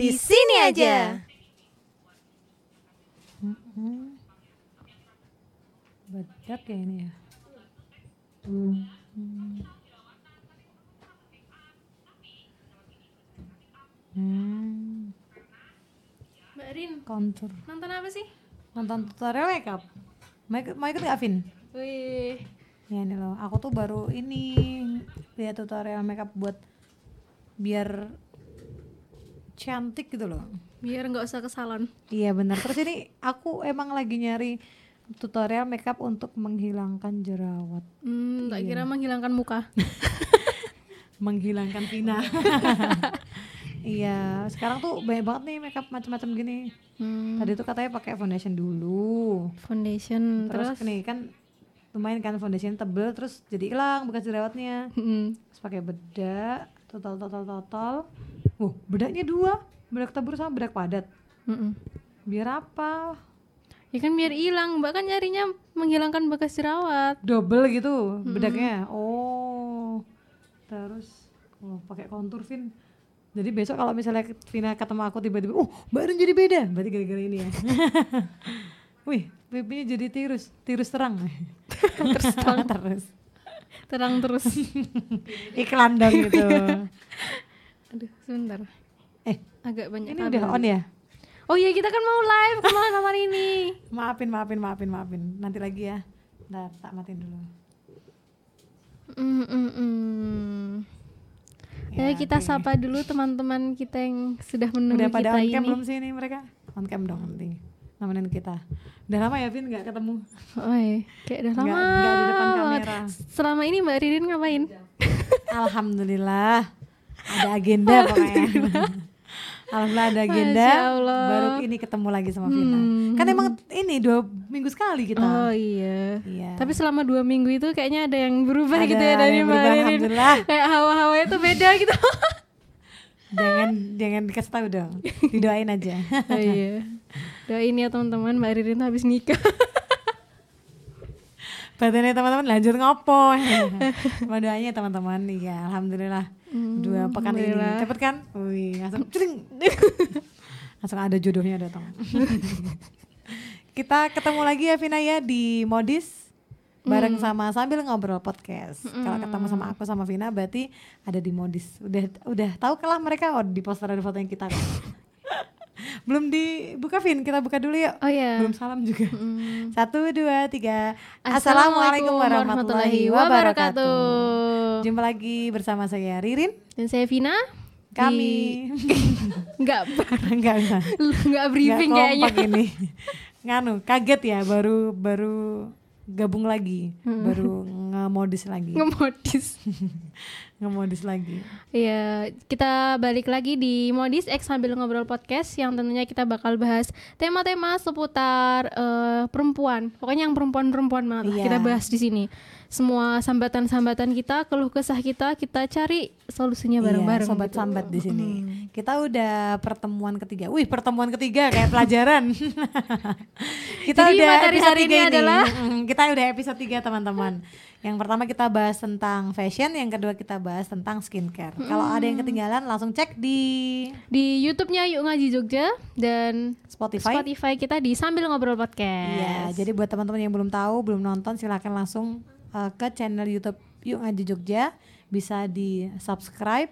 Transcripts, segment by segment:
di sini aja. Bedak ya ini ya. Hmm, Mbak Rin, kontur. nonton apa sih? Nonton tutorial makeup. Mau ikut, mau ikut gak, Vin? Wih, Ya ini loh, aku tuh baru ini lihat tutorial makeup buat biar cantik gitu loh. biar nggak usah ke salon. Iya benar. Terus ini aku emang lagi nyari tutorial makeup untuk menghilangkan jerawat, Hmm, tak kira menghilangkan muka. menghilangkan Vina. iya, sekarang tuh banyak banget nih makeup macam-macam gini. Hmm, Tadi tuh katanya pakai foundation dulu. foundation Terus, terus, nih kan lumayan kan foundation tebel terus jadi hilang bekas jerawatnya. Hmm, Terus pakai bedak, total total total. Uh, bedaknya dua, bedak tebur sama bedak padat. mm-mm. Biar apa? Ya kan biar hilang, Mbak kan nyarinya menghilangkan bekas jerawat. double gitu bedaknya oh terus oh, pakai kontur Vin jadi besok kalau misalnya Vina ketemu aku tiba-tiba oh mbak Rin jadi beda berarti gara-gara ini ya wih pipinya jadi tirus tirus terang terus terang terus Terang terus. iklan dong gitu Aduh, sebentar. eh Agak banyak ini udah on ya Oh iya, kita kan mau live ke mana hari ini. maafin maafin maafin maafin nanti lagi ya Ntar tak matiin dulu Mm, mm, mm. Ya, kita oke. sapa dulu teman-teman kita yang sudah menunggu udah pada kita on cam ini. belum sih ini mereka on cam dong nanti nemenin kita udah lama ya Vin nggak ketemu Oh iya, kayak udah lama. Nggak- nggak di depan kamera. Selama ini Mbak Ririn ngapain? Alhamdulillah ada agenda pokoknya. Alhamdulillah ada agenda. Baru ini ketemu lagi sama Vina. Hmm. Kan emang ini dua minggu sekali kita. Oh iya. Iya. Tapi selama dua minggu itu kayaknya ada yang berubah Ada- gitu ya dari Mbak Ririn. Alhamdulillah. Kayak hawa-hawanya tuh beda gitu. jangan jangan dikasih tahu dong. Didoain aja. oh iya. Doain ya teman-teman Mbak Ririn tuh habis nikah. Badannya teman-teman lanjut ngopo. Sama doanya teman-teman. Iya, alhamdulillah. Dua pekan ini. Cepet kan? Wih, langsung cering. langsung ada jodohnya datang. Kita ketemu lagi ya Vina ya di Modis bareng sama sambil ngobrol podcast. Kalau ketemu sama aku sama Vina berarti ada di Modis. Udah udah tahu kalah mereka oh di poster ada fotonya kita kan. Belum dibuka Vin, kita buka dulu yuk. Oh iya. Belum salam juga. Mm. Satu, dua, tiga. Assalamualaikum warahmatullahi wabarakatuh. Jumpa lagi bersama saya Ririn. Dan saya Vina. Kami Nggak enggak enggak. nggak briefing Nggak kayaknya. ini. Nganu, kaget ya baru baru gabung lagi, baru ngemodis lagi. Ngemodis. ngemodis lagi. Iya, kita balik lagi di Modis X sambil ngobrol podcast yang tentunya kita bakal bahas tema-tema seputar eh, perempuan. Pokoknya yang perempuan-perempuan banget Iya. kita bahas di sini. Semua sambatan-sambatan kita, keluh kesah kita, kita cari solusinya bareng-bareng. Iya, sobat gitu. di sini. Kita udah pertemuan ketiga. Wih, pertemuan ketiga kayak pelajaran. kita Jadi udah materi hari tiga ini adalah- kita udah episode 3 teman-teman. Yang pertama kita bahas tentang fashion, yang kedua kita bahas tentang skincare. Kalau ada yang ketinggalan langsung cek di Di YouTube-nya Yuk Ngaji Jogja dan Spotify. Spotify kita di Sambil Ngobrol Podcast. Iya, jadi buat teman-teman yang belum tahu, belum nonton silahkan langsung uh, ke channel YouTube Yuk Ngaji Jogja, bisa di subscribe,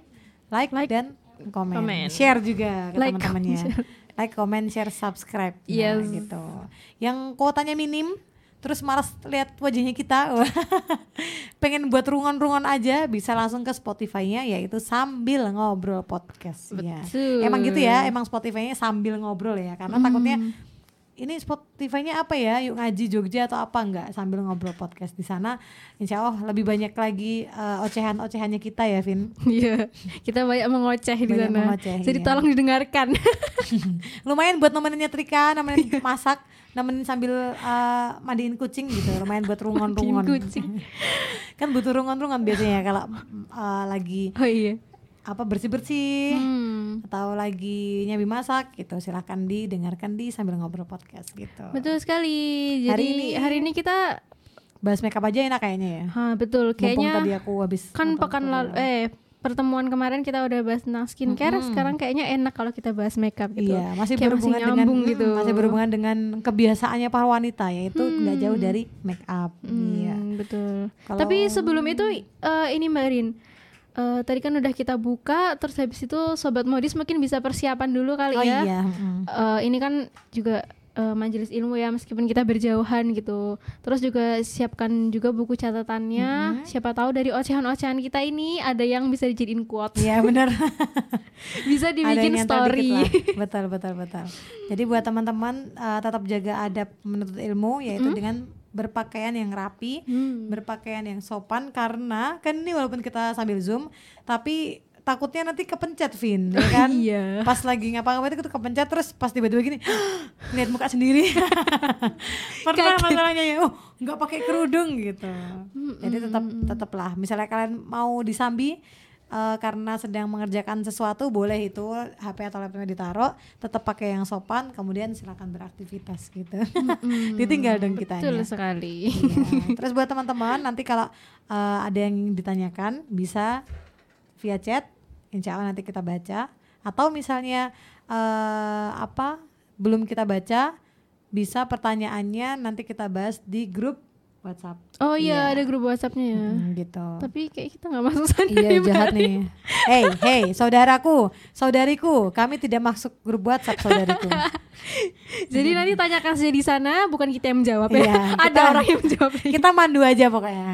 like, dan komen. Komen. share juga ke Like, teman-temannya. Like, comment, share, subscribe, Nah, Yes. gitu. Yang kuotanya minim, terus malas lihat wajahnya kita, pengen buat rungon-rungon aja, bisa langsung ke Spotify-nya, yaitu sambil ngobrol podcast. Ya. Betul. Emang gitu ya, emang Spotify-nya sambil ngobrol ya, karena takutnya ini Spotify-nya apa ya? Yuk ngaji Jogja atau apa enggak sambil ngobrol podcast di sana. Insya Allah lebih banyak lagi eh, ocehan-ocehannya kita ya, Vin. Iya, kita banyak mengoceh di sana. mengoceh, Jadi iya. tolong didengarkan. Lumayan buat nemenin nyetrika, nemenin masak, nemenin sambil eh, mandiin kucing gitu. Lumayan buat rungon-rungon. Kucing. kan butuh rungon-rungon biasanya kalau eh, lagi oh iya. Apa bersih-bersih Hmm. atau lagi nyabi masak gitu. Silahkan didengarkan di sambil ngobrol podcast gitu. Betul sekali. Jadi Hari hari ini- ini, kita Bahas makeup aja enak kayaknya ya. ha betul Mumpung tadi kayaknya aku habis kan pekan lalu eh pertemuan kemarin kita udah bahas tentang skincare, sekarang kayaknya enak kalau kita bahas makeup gitu. Iya, masih Kayak berhubungan dengan nyambung hmm, gitu. masih berhubungan dengan kebiasaannya para wanita yaitu nggak jauh dari make up. Iya. Hmm, betul. Kalau- Tapi sebelum itu eh, ini Mbak Rin, eh, tadi kan udah kita buka, terus habis itu sobat modis mungkin bisa persiapan dulu kali Oh ya. iya, mm. Eh, ini kan juga eh, majelis ilmu ya meskipun kita berjauhan gitu. Terus juga siapkan juga buku catatannya. Siapa tahu dari ocehan-ocehan kita ini ada yang bisa dijadiin quotes. Iya benar. bisa dibikin story. Betul betul betul. Jadi buat teman-teman uh, tetap jaga adab menuntut ilmu yaitu dengan berpakaian yang rapi, Hmm. berpakaian yang sopan karena kan ini walaupun kita sambil zoom tapi takutnya nanti kepencet Vin ya kan? Iya. pas lagi ngapa-ngapain itu kepencet terus pas tiba-tiba gini lihat muka sendiri. Pernah masalahnya ya oh nggak pakai kerudung gitu. Jadi tetap tetaplah. Misalnya kalian mau disambi eh, karena sedang mengerjakan sesuatu boleh itu HP atau laptopnya ditaruh tetap pakai yang sopan kemudian silakan beraktivitas gitu ditinggal dong kitanya Betul sekali. Iya. Terus buat teman-teman nanti kalau eh, ada yang ditanyakan bisa via chat, insya Allah nanti kita baca. Atau misalnya eh, apa belum kita baca, bisa pertanyaannya nanti kita bahas di grup WhatsApp. Oh iya, Iya. ada grup WhatsAppnya ya. Hmm, gitu. Tapi kayak kita nggak masuk sana. Iya jahat Mbak. nih. Hey, hey, saudaraku, saudariku, kami tidak masuk grup WhatsApp saudariku. Jadi nanti tanyakan saja di sana, bukan kita yang menjawab ya. Iya, ada kita- orang yang menjawab. kita mandu aja pokoknya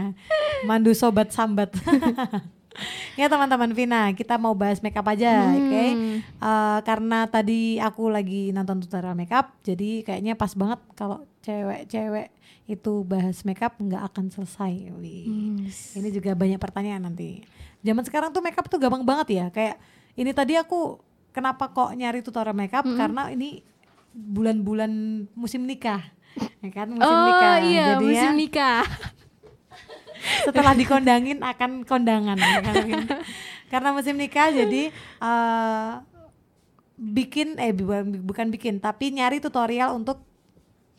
mandu sobat sambat ya teman-teman Vina kita mau bahas makeup aja Hmm. oke Eh, karena tadi aku lagi nonton tutorial makeup jadi kayaknya pas banget kalau cewek-cewek itu bahas makeup nggak akan selesai Wih. Hmm. ini juga banyak pertanyaan nanti zaman sekarang tuh makeup tuh gampang banget ya kayak ini tadi aku kenapa kok nyari tutorial makeup Hmm. karena ini bulan-bulan musim nikah ya kan musim Oh nikah iya, Jadi musim ya, nikah. setelah dikondangin akan kondangan ya kan, karena musim nikah jadi eh, bikin eh bukan bikin tapi nyari tutorial untuk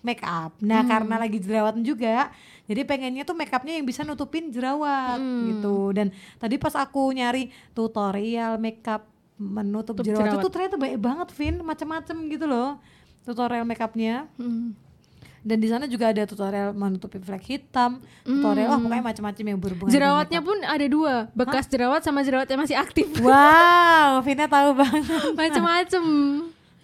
make up nah karena lagi jerawatan juga jadi pengennya tuh make upnya yang bisa nutupin jerawat gitu dan tadi pas aku nyari tutorial make up menutup Tutup jerawat, jerawat. itu ternyata banyak banget Vin macam-macam gitu loh tutorial make upnya Hmm. dan di sana juga ada tutorial menutupi flek hitam, tutorial oh pokoknya macam-macam yang berhubungan. Jerawatnya pun ada dua, bekas jerawat sama jerawat yang masih aktif. Wow, Vina tahu banget. Macem-macem.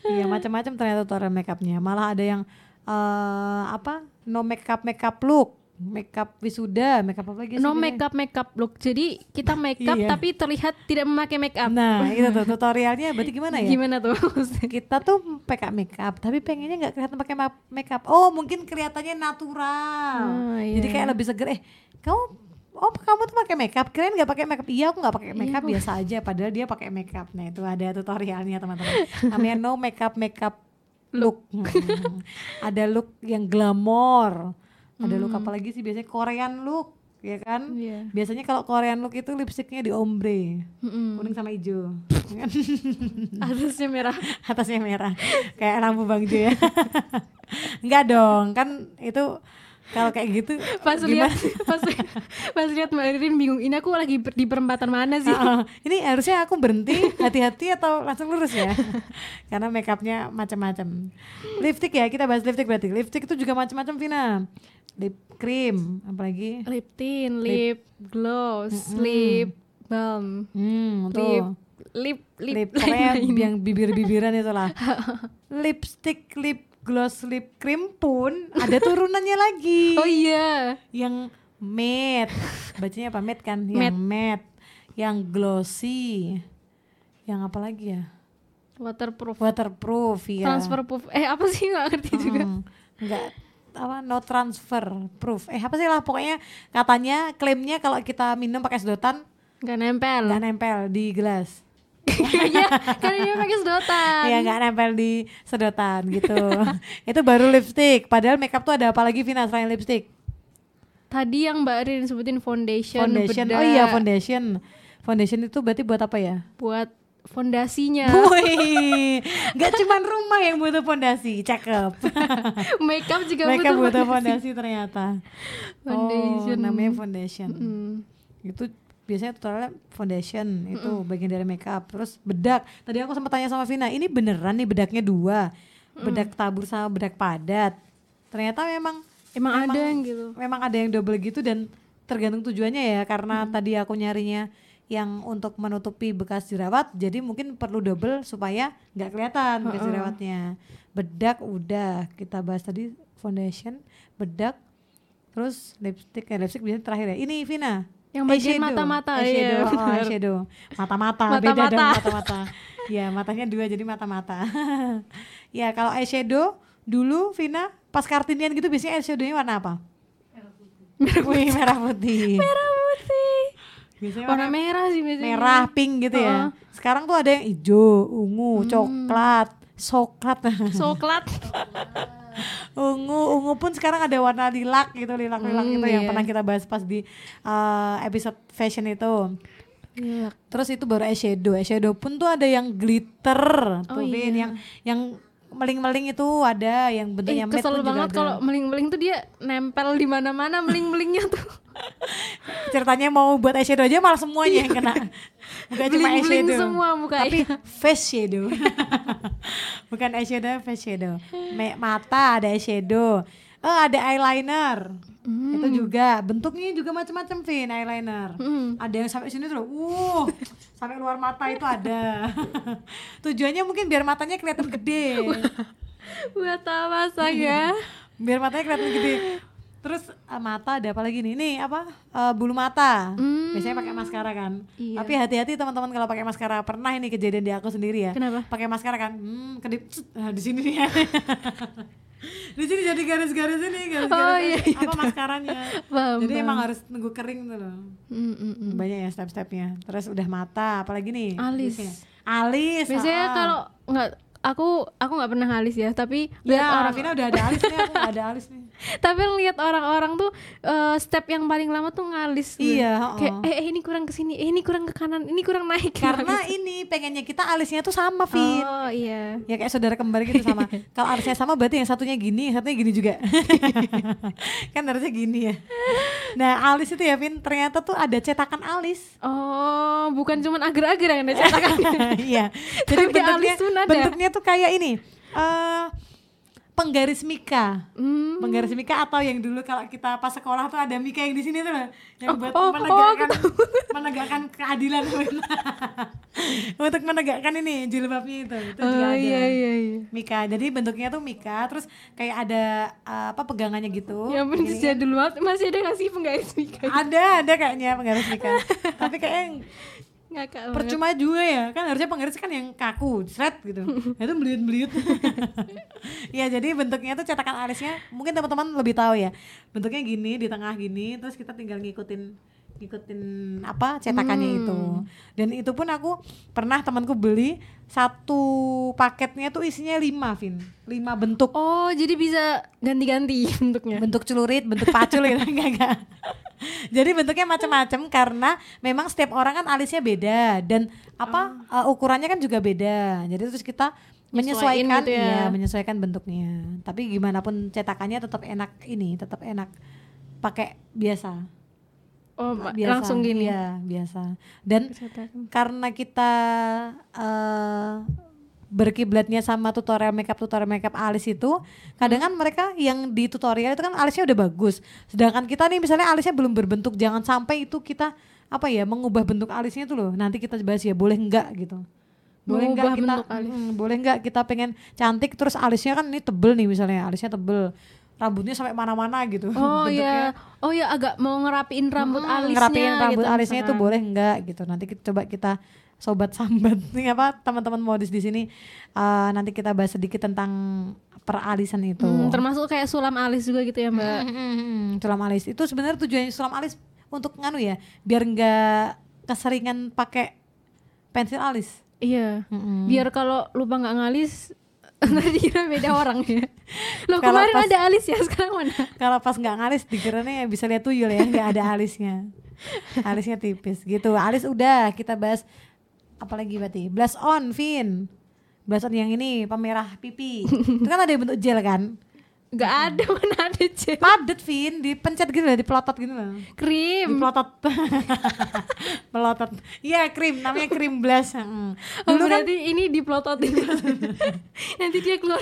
Iya macam-macam ternyata tutorial makeupnya. Malah ada yang eh apa no makeup makeup look, makeup wisuda, makeup apa lagi? No makeup makeup look. Jadi kita makeup Iya. tapi terlihat tidak memakai makeup. Nah itu tuh tutorialnya berarti gimana ya? Gimana tuh? Kita tuh pakai makeup, tapi pengennya nggak kelihatan pakai ma- makeup. Oh mungkin kelihatannya natural. Jadi iya. kayak lebih seger. Eh kamu Oh kamu tuh pakai makeup, keren nggak pakai makeup? Iya aku nggak pakai makeup biasa aja. Padahal dia pakai makeup. Nah itu ada tutorialnya teman-teman. Namanya no makeup makeup look. Hmm. ada look yang glamor. Ada look apa lagi sih biasanya Korean look, ya kan? Iya. Biasanya kalau Korean look itu lipstiknya di ombre, Mm-mm. kuning sama hijau. Atasnya merah. atasnya merah kayak lampu bang Jo ya enggak dong kan itu kalau kayak gitu Pas lihat pas, pas lihat Mbak Ririn bingung. Ini aku lagi di perempatan mana sih? Ah, ini harusnya aku berhenti hati-hati atau langsung lurus ya? Karena makeupnya macam-macam. Lipstick ya kita bahas lipstick berarti. Lipstick itu juga macam-macam Vina. Lip cream apalagi? Lip tint, lip gloss, lip balm, hmm lip lip lip, lip pokoknya yang bibir-bibiran itulah. Lipstick lip gloss lip cream pun ada turunannya lagi. Oh iya. yang matte. Bacanya apa? Matte kan? Yang matte. yang glossy. Yang apa lagi ya? Waterproof. waterproof ya Transfer proof. Eh apa sih? Nggak ngerti juga. Hmm, enggak apa? No transfer proof eh apa sih lah? Pokoknya katanya klaimnya kalau kita minum pakai sedotan Nggak nempel. nggak nempel di gelas Iya, karena dia pakai sedotan. ya nggak nempel di sedotan gitu itu baru lipstick padahal makeup tuh ada apa lagi Vina selain lipstick Tadi yang Mbak Rin sebutin foundation, foundation bedak, oh iya foundation foundation itu berarti buat apa ya buat fondasinya. Wih, nggak cuma rumah yang butuh fondasi, cakep. Makeup juga Mereka butuh butuh fondasi. ternyata. Foundation. Oh, namanya foundation. Hmm. Itu biasanya tutorialnya foundation itu bagian dari makeup. Terus bedak. Tadi aku sempat tanya sama Vina ini beneran nih bedaknya dua? Bedak tabur sama bedak padat. Ternyata memang Emang, Memang- ada yang gitu. memang ada yang double gitu dan tergantung tujuannya ya. Karena tadi aku nyarinya yang untuk menutupi bekas jerawat jadi mungkin perlu double supaya nggak kelihatan bekas jerawatnya. Bedak udah kita bahas tadi foundation bedak terus lipstick. Ya lipstick biasanya terakhir ya. Ini Vina Yang bagian eyeshadow. mata-mata, eyeshadow, iya, oh, benar. eyeshadow. mata-mata beda dong mata-mata ya matanya dua jadi mata-mata ya kalau eyeshadow dulu Vina pas kartinian gitu biasanya eyeshadownya warna apa Wih, merah putih. Merah putih. Biasanya Warna merah sih biasanya. merah, pink gitu ya. Sekarang tuh ada yang hijau, ungu, coklat, coklat. Coklat. Ungu, ungu pun sekarang ada warna lilac gitu, lilac-lilac Hmm, gitu yang iya. pernah kita bahas pas di uh, episode fashion itu. Iya. Terus itu baru eyeshadow. Eyeshadow pun tuh ada yang glitter, tuh Oh, Vin, iya. yang yang meling-meling itu ada, yang Eh, bentuknya matte kesel banget kalau meling-meling tuh dia nempel di mana-mana meling-melingnya tuh. Ceritanya mau buat eyeshadow aja malah semuanya yang kena. Bukan cuma eyeshadow. semua muka tapi face shadow. Bukan eyeshadow face shadow. Me- mata ada eyeshadow. Oh ada eyeliner. Itu juga. Bentuknya juga macam-macam Vin eyeliner. Hmm. ada yang sampai sini tuh uh sampai luar mata itu ada. Tujuannya mungkin biar matanya kelihatan gede. Buat apa saja? biar matanya kelihatan gede terus eh, mata ada apa lagi nih nih apa Eh, bulu mata Hmm. biasanya pakai maskara kan Iya. tapi hati-hati teman-teman kalau pakai maskara pernah ini kejadian di aku sendiri ya Kenapa? pakai maskara kan hmm kedip nah, di sini nih di sini jadi garis-garis ini garis-garis Oh, iya, iya, apa maskaranya Paham, jadi paham. emang harus nunggu kering tuh loh Mm, mm, mm. banyak ya step-stepnya terus udah mata apalagi nih Alis. biasanya? alis Biasanya ah. kalau nggak aku aku nggak pernah alis ya, tapi lihat ya orang Vina udah ada alis nih aku nggak ada alis nih tapi lihat orang-orang tuh eh, step yang paling lama tuh ngalis. gitu. Iya, Kayak oh. eh, eh, ini kurang ke sini, eh ini kurang ke kanan, ini kurang naik. karena ini pengennya kita alisnya tuh sama Vin Oh iya. ya kayak saudara kembar gitu sama kalau alisnya sama berarti yang satunya gini yang satunya gini juga kan harusnya gini ya nah alis itu ya Vin ternyata tuh ada cetakan alis Oh, bukan cuman agar-agar yang ada cetakan. iya jadi bentuknya alis bentuknya tuh kayak ini eh penggaris mika Hmm. penggaris mika atau yang dulu kalau kita pas sekolah tuh ada mika yang di sini tuh yang buat oh, oh, menegakkan menegakkan keadilan untuk menegakkan ini jilbabnya itu itu juga Oh ada iya iya iya. Mika, jadi bentuknya tuh Mika, terus kayak ada uh, apa pegangannya gitu. Ya Gini. jadul banget masih ada nggak sih penggaris Mika? Ada, ada kayaknya penggaris Mika. Tapi kayaknya Ngakak banget. percuma juga ya, kan harusnya penggaris kan yang kaku, seret gitu. Nah, itu beliut-beliut. ya jadi bentuknya tuh cetakan alisnya, mungkin teman-teman lebih tahu ya. Bentuknya gini di tengah gini, terus kita tinggal ngikutin ngikutin apa cetakannya itu dan itu pun aku pernah temanku beli satu paketnya tuh isinya lima Vin lima bentuk Oh, jadi bisa ganti-ganti bentuknya. bentuk celurit, bentuk pacul gitu enggak enggak. Jadi bentuknya macam-macam karena memang setiap orang kan alisnya beda dan apa uh, ukurannya kan juga beda. Jadi terus kita Nyesuaiin menyesuaikan gitu ya. iya, menyesuaikan bentuknya. Tapi gimana pun cetakannya tetap enak ini, tetap enak pakai biasa. Oh, biasa. langsung gini. Iya, biasa. Dan Cetakan. karena kita eh berkiblatnya sama tutorial makeup tutorial makeup alis itu kadang kan mereka yang di tutorial itu kan alisnya udah bagus sedangkan kita nih misalnya alisnya belum berbentuk jangan sampai itu kita apa ya mengubah bentuk alisnya tuh loh nanti kita bahas ya boleh enggak gitu boleh enggak kita alis. mm, boleh enggak kita pengen cantik terus alisnya kan ini tebel nih misalnya alisnya tebel rambutnya sampai mana-mana gitu Oh bentuknya. iya. Oh ya agak mau ngerapiin rambut Hmm, alisnya ngerapiin rambut gitu alisnya itu boleh enggak gitu nanti kita coba kita sobat sambat nih apa teman-teman modis di sini eh, nanti kita bahas sedikit tentang peralisan itu Hmm, termasuk kayak sulam alis juga gitu ya, Mbak. Hmm, hmm, hmm, sulam alis itu sebenarnya tujuannya sulam alis untuk nganu ya biar enggak keseringan pakai pensil alis Iya. Mm-mm. Biar kalau lupa nggak ngalis nanti dikira beda orang ya. Loh Kalau kemarin pas- ada alis ya, sekarang mana? kalau pas nggak ngalis dikiranya bisa lihat tuyul ya nggak ada alisnya. Alisnya tipis gitu. Alis udah kita bahas apalagi berarti? Blush on Vin. Blush on yang ini pemerah pipi. Itu kan ada bentuk gel kan nggak ada mana ada gel padet Vin. Dipencet gitu lah dipelotot gitu lah krim. Dipelotot. Melotot iya krim. Namanya krim blush Heeh. oh, berarti ini dipelototin nanti dia keluar.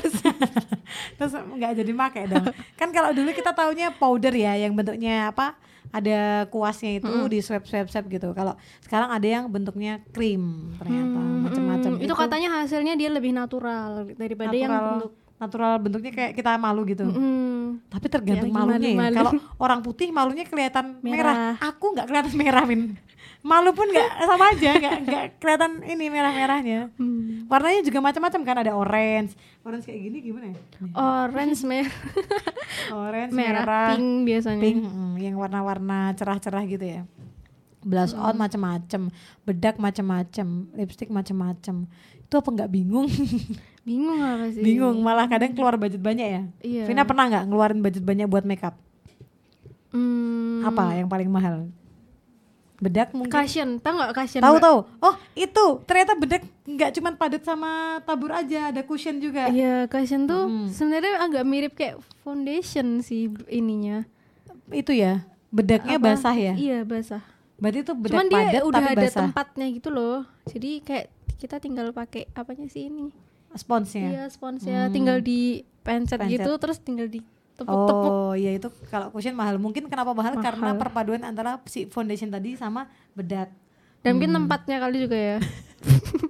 Terus nggak jadi make dong. Kan kalau dulu kita taunya powder ya yang bentuknya apa ada kuasnya itu di swab swab swab gitu. Kalau sekarang ada yang bentuknya krim ternyata macam-macam Hmm, itu katanya hasilnya dia lebih natural daripada yang natural. bentuk natural bentuknya kayak kita malu gitu. Hmm, tapi tergantung Ya, malunya ya. malu? kalau orang putih malunya kelihatan merah, Merah. aku nggak kelihatan merah Min. Malu pun nggak sama aja nggak nggak kelihatan ini merah merahnya hmm. warnanya juga macam-macam kan ada orange. Orange kayak gini gimana ya? Orange merah. Orange merah, merah, pink biasanya. Pink mm, yang warna-warna cerah-cerah gitu ya. Blush on Hmm. macam-macam. Bedak macam-macam. Lipstick macam-macam. Itu apa nggak bingung bingung apa sih? Bingung malah kadang keluar budget banyak ya. Iya. Vina pernah nggak ngeluarin budget banyak buat makeup Hmm, apa yang paling mahal? Bedak mungkin? Cushion. Tau nggak cushion tahu tahu. Oh itu. Ternyata bedak nggak cuma padat sama tabur aja ada cushion juga. Iya, cushion tuh Mm. sebenarnya agak mirip kayak foundation sih ininya. itu ya bedaknya Apa? basah ya? Iya, basah. berarti itu bedak Cuman dia padat udah tapi ada basah. tempatnya gitu loh. Jadi kayak kita tinggal pakai apanya sih ini? Sponsnya Iya, sponsnya Hmm. tinggal di pencet, Pencet. gitu terus tinggal ditepuk-tepuk. Oh iya itu kalau cushion mahal mungkin kenapa mahal, karena Mahal. perpaduan antara si foundation tadi sama bedak Dan mungkin Hmm. tempatnya kali juga ya.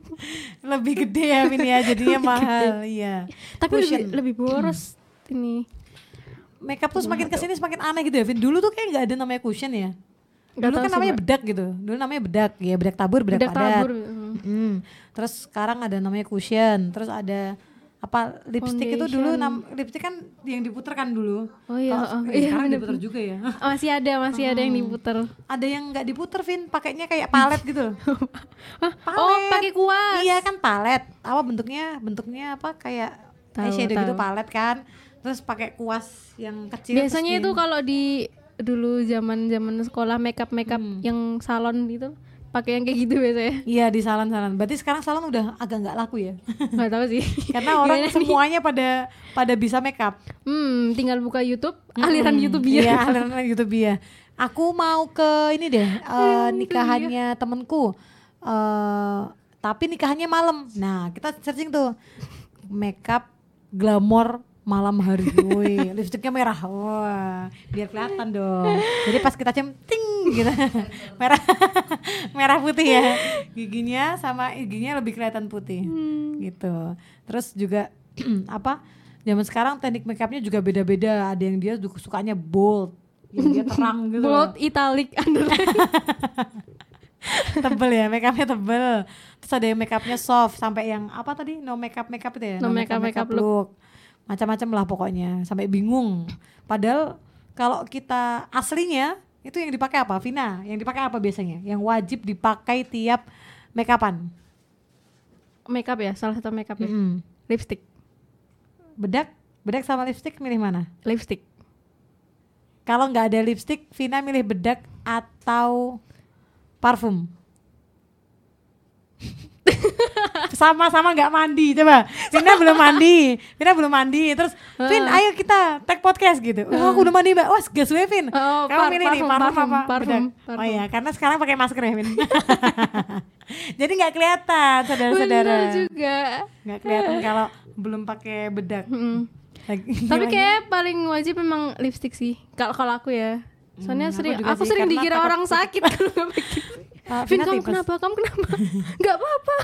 lebih gede ya Min ya jadinya mahal iya Tapi lebih Cushion. lebih boros ini. makeup tuh semakin ke sini semakin aneh gitu ya Vin dulu tuh kayak nggak ada namanya cushion ya Nggak dulu kan namanya Mbak. bedak gitu dulu namanya bedak ya bedak tabur bedak, Bedak padat tabur. hmm. Mm. terus sekarang ada namanya cushion terus ada apa lipstick itu dulu nam, lipstick kan yang diputer kan dulu Oh iya, Kalau- oh, eh, iya, sekarang bener. diputer juga ya Oh, masih ada, masih ada yang Hmm. diputer. ada yang nggak diputer Vin pakainya kayak palet gitu loh Oh, pakai kuas. Iya kan palet. Apa bentuknya? Bentuknya apa kayak Tahu, eyeshadow gitu tahu. palet kan. Terus pakai kuas yang kecil. Biasanya itu kalau di dulu zaman zaman sekolah makeup makeup Hmm. yang salon gitu pakai yang kayak gitu biasanya. Iya di salon-salon. Berarti sekarang salon udah agak nggak laku ya. Nggak tahu sih. Karena orang Gimana nih? semuanya pada pada bisa makeup. Hmm, tinggal buka YouTube, aliran Hmm, YouTube Iya, ya. aliran YouTube ya. Aku mau ke ini deh, eh, nikahannya temenku. eh tapi nikahannya malam. Nah, kita searching tuh makeup glamor malam hari. Woi, lipstiknya merah. Wah, biar kelihatan dong. Jadi pas kita cium ting gitu. merah merah putih ya. Giginya sama giginya lebih kelihatan putih. Gitu. Terus juga apa? Zaman sekarang teknik makeupnya juga beda-beda. Ada yang dia su- sukanya bold, yang dia terang gitu. Bold italic underline. tebel ya, makeupnya tebel. Terus ada yang makeupnya soft sampai yang apa tadi? No makeup makeup itu ya? No makeup, makeup look. Macam-macam lah pokoknya, sampai bingung. Padahal kalau kita aslinya itu yang dipakai apa? Vina, yang dipakai apa biasanya? Yang wajib dipakai tiap makeupan. makeup ya, salah satu makeup ya. Mm-mm. Lipstick, Bedak, bedak sama lipstick milih mana? lipstick. Kalau nggak ada lipstick, Vina milih bedak atau parfum? Sama-sama nggak mandi, coba. Vina belum mandi, Vina belum mandi. Terus, Vin, ayo kita tag podcast gitu. Oh, aku udah mandi mbak. Wah, gas gue, Vin. Oh, Kamu par- milih nih parfum, parfum, parfum, apa? parfum, Bedak. Oh parfum. iya, karena sekarang pakai masker ya, Vin. Jadi nggak kelihatan, saudara-saudara. Bener juga. Nggak kelihatan kalau belum pakai bedak. Mm. Lagi- Tapi kayak paling wajib memang lipstick sih. Kalau kalau aku ya. Soalnya Hmm, aku sering aku sih, sering dikira orang sakit kalau nggak pakai. Ah, Vin kamu tipes. kenapa? Kamu kenapa? Gak apa-apa.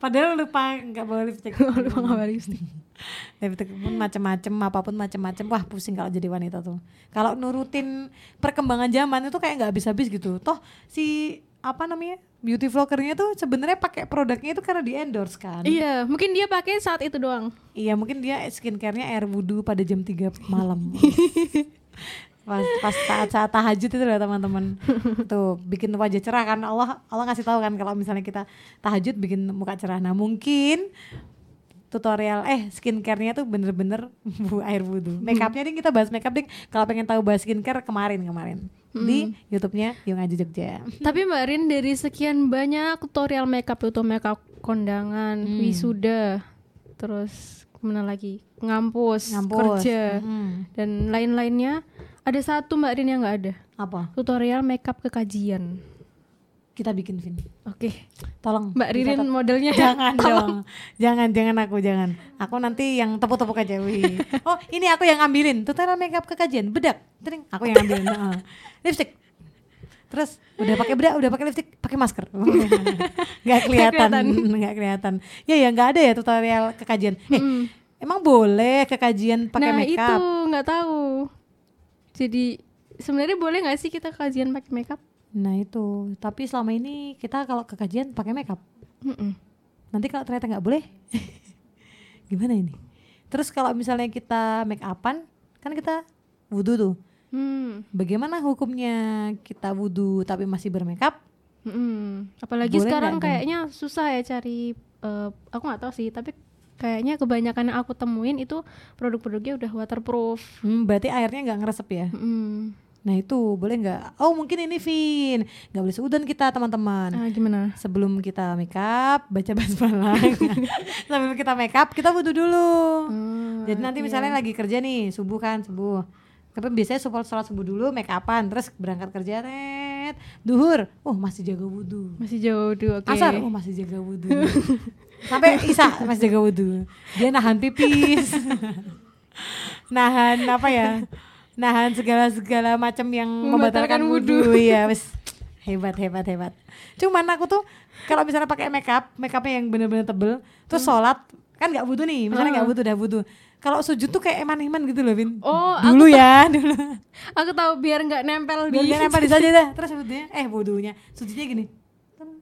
Padahal lupa nggak bawa lipstick. Lupa nggak bawa lipstick. lipstick pun macem-macem, apa pun macem-macem. Wah pusing kalau jadi wanita tuh. Kalau nurutin perkembangan zaman itu kayak nggak habis-habis gitu. Toh si apa namanya beauty vloggernya tuh sebenarnya pakai produknya itu karena di endorse kan. Iya, mungkin dia pakai saat itu doang. Iya mungkin dia skincare-nya air wudhu pada jam 3 malam. pas pas saat saat tahajud itu loh teman-teman. Tuh bikin wajah cerah kan. Allah Allah ngasih tahu kan kalau misalnya kita tahajud bikin muka cerah. Nah mungkin tutorial eh skincare-nya tuh bener-bener bu air wudhu. Makeupnya nih kita bahas makeup ding. Kalau pengen tahu bahas skincare kemarin kemarin. Di YouTube-nya Yung Aji Jogja. Tapi Mbak Rin dari sekian banyak tutorial makeup itu makeup kondangan, Hmm. wisuda, terus ke mana lagi? Ngampus, Ngampus. kerja Mm. dan lain-lainnya ada satu mbak Rin yang nggak ada Apa? tutorial makeup kekajian Kita bikin Vin. oke Tolong. mbak Ririn modelnya Jangan dong. Jangan, jangan aku, jangan. Aku nanti yang tepuk-tepuk aja, wih. Oh, ini aku yang ngambilin. Tutorial makeup kekajian, bedak. Tering, aku yang ngambilin. Heeh. Lipstick. Terus udah pakai bedak, udah pakai lipstick, pakai masker. Nggak kelihatan, nggak kelihatan. Ya ya nggak ada ya tutorial kekajian. Eh, Mm. emang boleh kekajian pakai nah makeup? itu nggak tahu jadi sebenarnya boleh nggak sih kita kajian pakai makeup Nah itu, tapi selama ini kita kalau kekajian pakai makeup. Mm-mm. Nanti kalau ternyata nggak boleh, gimana ini? Terus kalau misalnya kita make upan, kan kita wudhu tuh. Hmm. Bagaimana hukumnya kita wudhu tapi masih bermakeup? Mm-mm. apalagi Boleh sekarang kayaknya susah ya cari eh, aku nggak tahu sih tapi kayaknya kebanyakan yang aku temuin itu produk-produknya udah waterproof Hmm, berarti airnya nggak ngeresep ya? Mm. Nah itu boleh nggak? Oh mungkin ini Vin, nggak boleh seudon kita teman-teman. Ah, gimana Sebelum kita make up, baca basmalah. Sebelum kita make up, kita wudhu dulu. Hmm, Jadi nanti iya. misalnya lagi kerja nih, subuh kan, subuh. Tapi biasanya support sholat subuh dulu, make upan, terus berangkat kerja, ret, duhur, oh masih jaga wudhu. masih jauh dulu oke Asar, oh masih jaga wudhu. Sampai Isa masih jaga wudhu. Dia nahan pipis. nahan apa ya? Nahan segala-segala macam yang membatalkan Membatalkan wudhu. Iya, wes hebat hebat hebat. Cuman aku tuh kalau misalnya pakai makeup, makeupnya yang bener-bener tebel, terus sholat kan nggak butuh nih, misalnya nggak butuh, udah butuh. Kalau sujud tuh kayak eman-eman gitu loh, Vin. Oh, dulu ya, dulu. aku tahu biar nggak nempel Biar di dia nempel di saja dah. Terus wudhunya, eh wudhunya, sujudnya gini.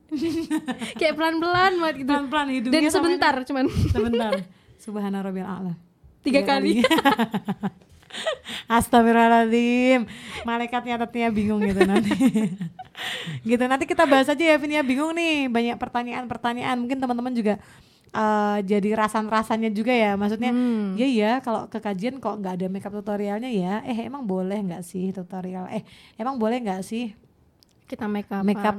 kayak pelan-pelan banget gitu Pelan-pelan hidungnya dan sebentar cuman Sebentar. Subhana rabbil a'la. Tiga kali. Astagfirullahaladzim. Malaikat nyatetnya bingung gitu nanti. gitu nanti kita bahas aja ya Vin ya bingung nih banyak pertanyaan-pertanyaan mungkin teman-teman juga eh, jadi rasan-rasannya juga ya maksudnya Hmm. ya ya kalau ke kajian kok nggak ada makeup tutorialnya ya eh emang boleh nggak sih tutorial eh emang boleh nggak sih kita make up Make up.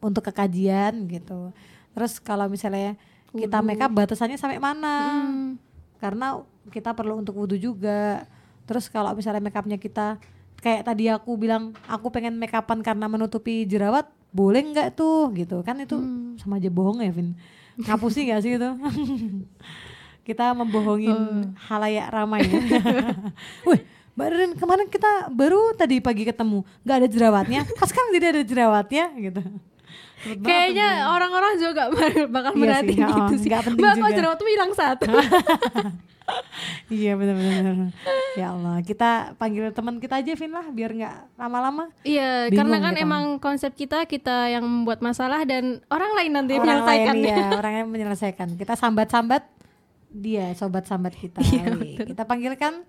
Untuk kekajian gitu. Terus kalau misalnya kita make up batasannya sampai mana? Hmm. karena kita perlu untuk wudhu juga. Terus kalau misalnya make upnya kita kayak tadi aku bilang aku pengen make upan karena menutupi jerawat boleh nggak tuh? Gitu. Kan itu Hmm. sama aja bohong ya Vin. Ngapusi nggak sih itu? Kita membohongin Oh. halayak ramai. Ya wih Mbak Ririn kemarin kita baru tadi pagi ketemu nggak ada jerawatnya. Pas kan jadi ada jerawatnya? Gitu Kayaknya orang-orang juga bakal Iya merhatiin sih, gitu oh, sih. nggak penting Mbak, kok juga. jerawat tuh hilang satu. Iya benar-benar. ya Allah, kita panggil teman kita aja Vin lah biar nggak lama-lama. Iya, karena kan kita. emang konsep kita kita yang membuat masalah dan orang lain nanti orang menyelesaikan. lain ya, orang yang menyelesaikan. Kita sambat-sambat dia sobat sambat kita. Iya, kita panggilkan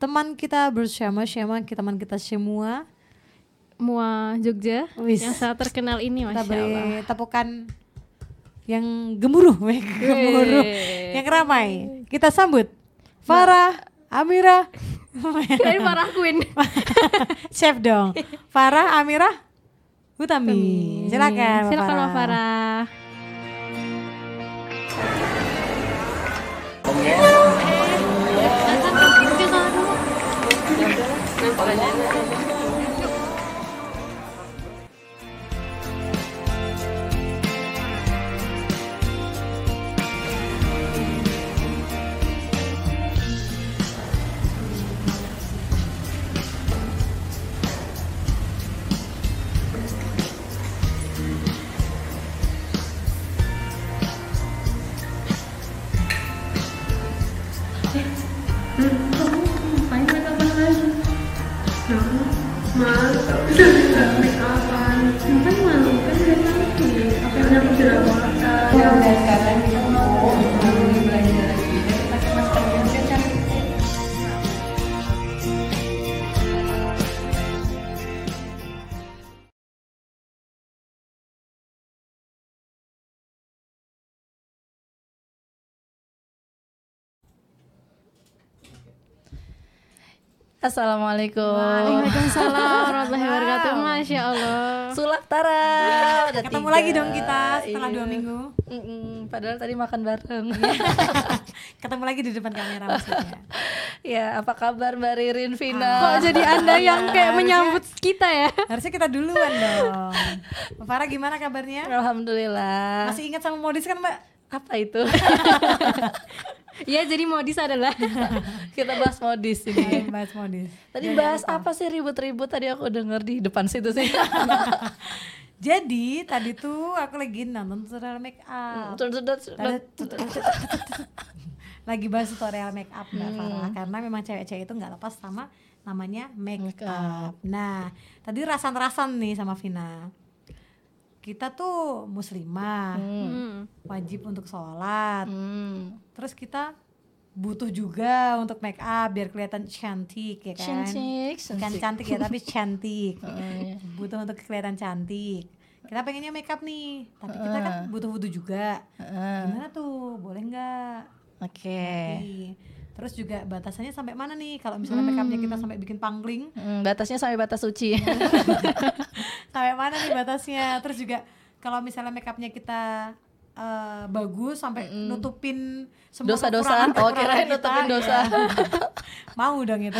teman kita bersama-sama, teman kita semua. Mua Jogja Wis. yang sangat terkenal ini Kita Masya beri Allah. tepukan yang gemuruh, gemuruh, yang ramai. Kita sambut Farah, Amira, Kirain parah Queen. chef dong. Farah, Amira, Utami. Silakan, Silakan Mbak Farah. Assalamualaikum. Waalaikumsalam warahmatullahi wabarakatuh. Masya Allah. Sulak Tara. Udah Ketemu tiga. lagi dong kita setelah Iya. dua minggu. Mm-mm, padahal tadi makan bareng. Ketemu lagi di depan kamera maksudnya. ya, apa kabar Mbak Ririn Vina? Kok jadi anda yang kayak menyambut kita ya? Harusnya kita duluan dong. Mbak Farah gimana kabarnya? Alhamdulillah. Masih ingat sama modis kan Mbak? Apa itu? Ya jadi modis adalah Kita bahas modis ini. Bahas modis. Tadi bahas apa sih ribut-ribut tadi aku denger di depan situ sih. Jadi tadi tuh aku lagi nonton tutorial make up. lagi bahas tutorial make up Mbak Farah karena memang cewek-cewek itu nggak lepas sama namanya make, Make up. Nah, tadi rasan-rasan nih sama Vina. Kita tuh muslimah, Hmm. wajib untuk sholat. Hmm. Terus kita butuh juga untuk make up biar kelihatan cantik ya kan. Cantik, Bukan cantik. cantik ya tapi cantik. Oh, iya. butuh untuk kelihatan cantik. Kita pengennya make up nih, tapi kita kan butuh wudhu juga. Gimana tuh? Boleh nggak? Oke. Nih. Terus juga batasannya sampai mana nih? Kalau misalnya make upnya kita sampai bikin pangling, Hmm, batasnya sampai batas suci. sampai mana nih batasnya? Terus juga kalau misalnya make upnya kita eh, bagus sampai nutupin semua Dosa-dosa. kekurangan- Oh, kirain kita, nutupin dosa. ya. Mau dong itu.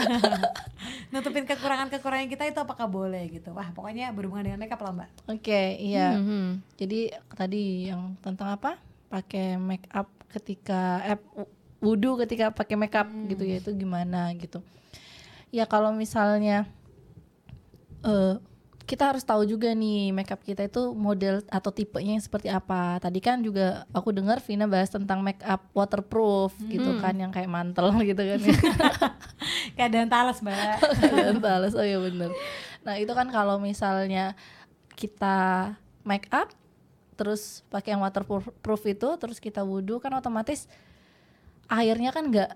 nutupin kekurangan-kekurangan kita itu apakah boleh gitu? Wah, pokoknya berhubungan dengan make up lah, Mbak. Oke, iya. Mhm. Jadi tadi yang tentang apa? Pakai make up ketika eh wudhu ketika pakai make up gitu ya itu gimana gitu. Ya kalau misalnya eh kita harus tahu juga nih make up kita itu model atau tipenya yang seperti apa. Tadi kan juga aku dengar Vina bahas tentang make up waterproof gitu kan yang kayak mantel gitu kan. Keadaan talas, Mbak. Dan balas oh ya bener nah itu kan kalau misalnya kita make up terus pakai yang waterproof itu terus kita wudhu kan otomatis airnya kan nggak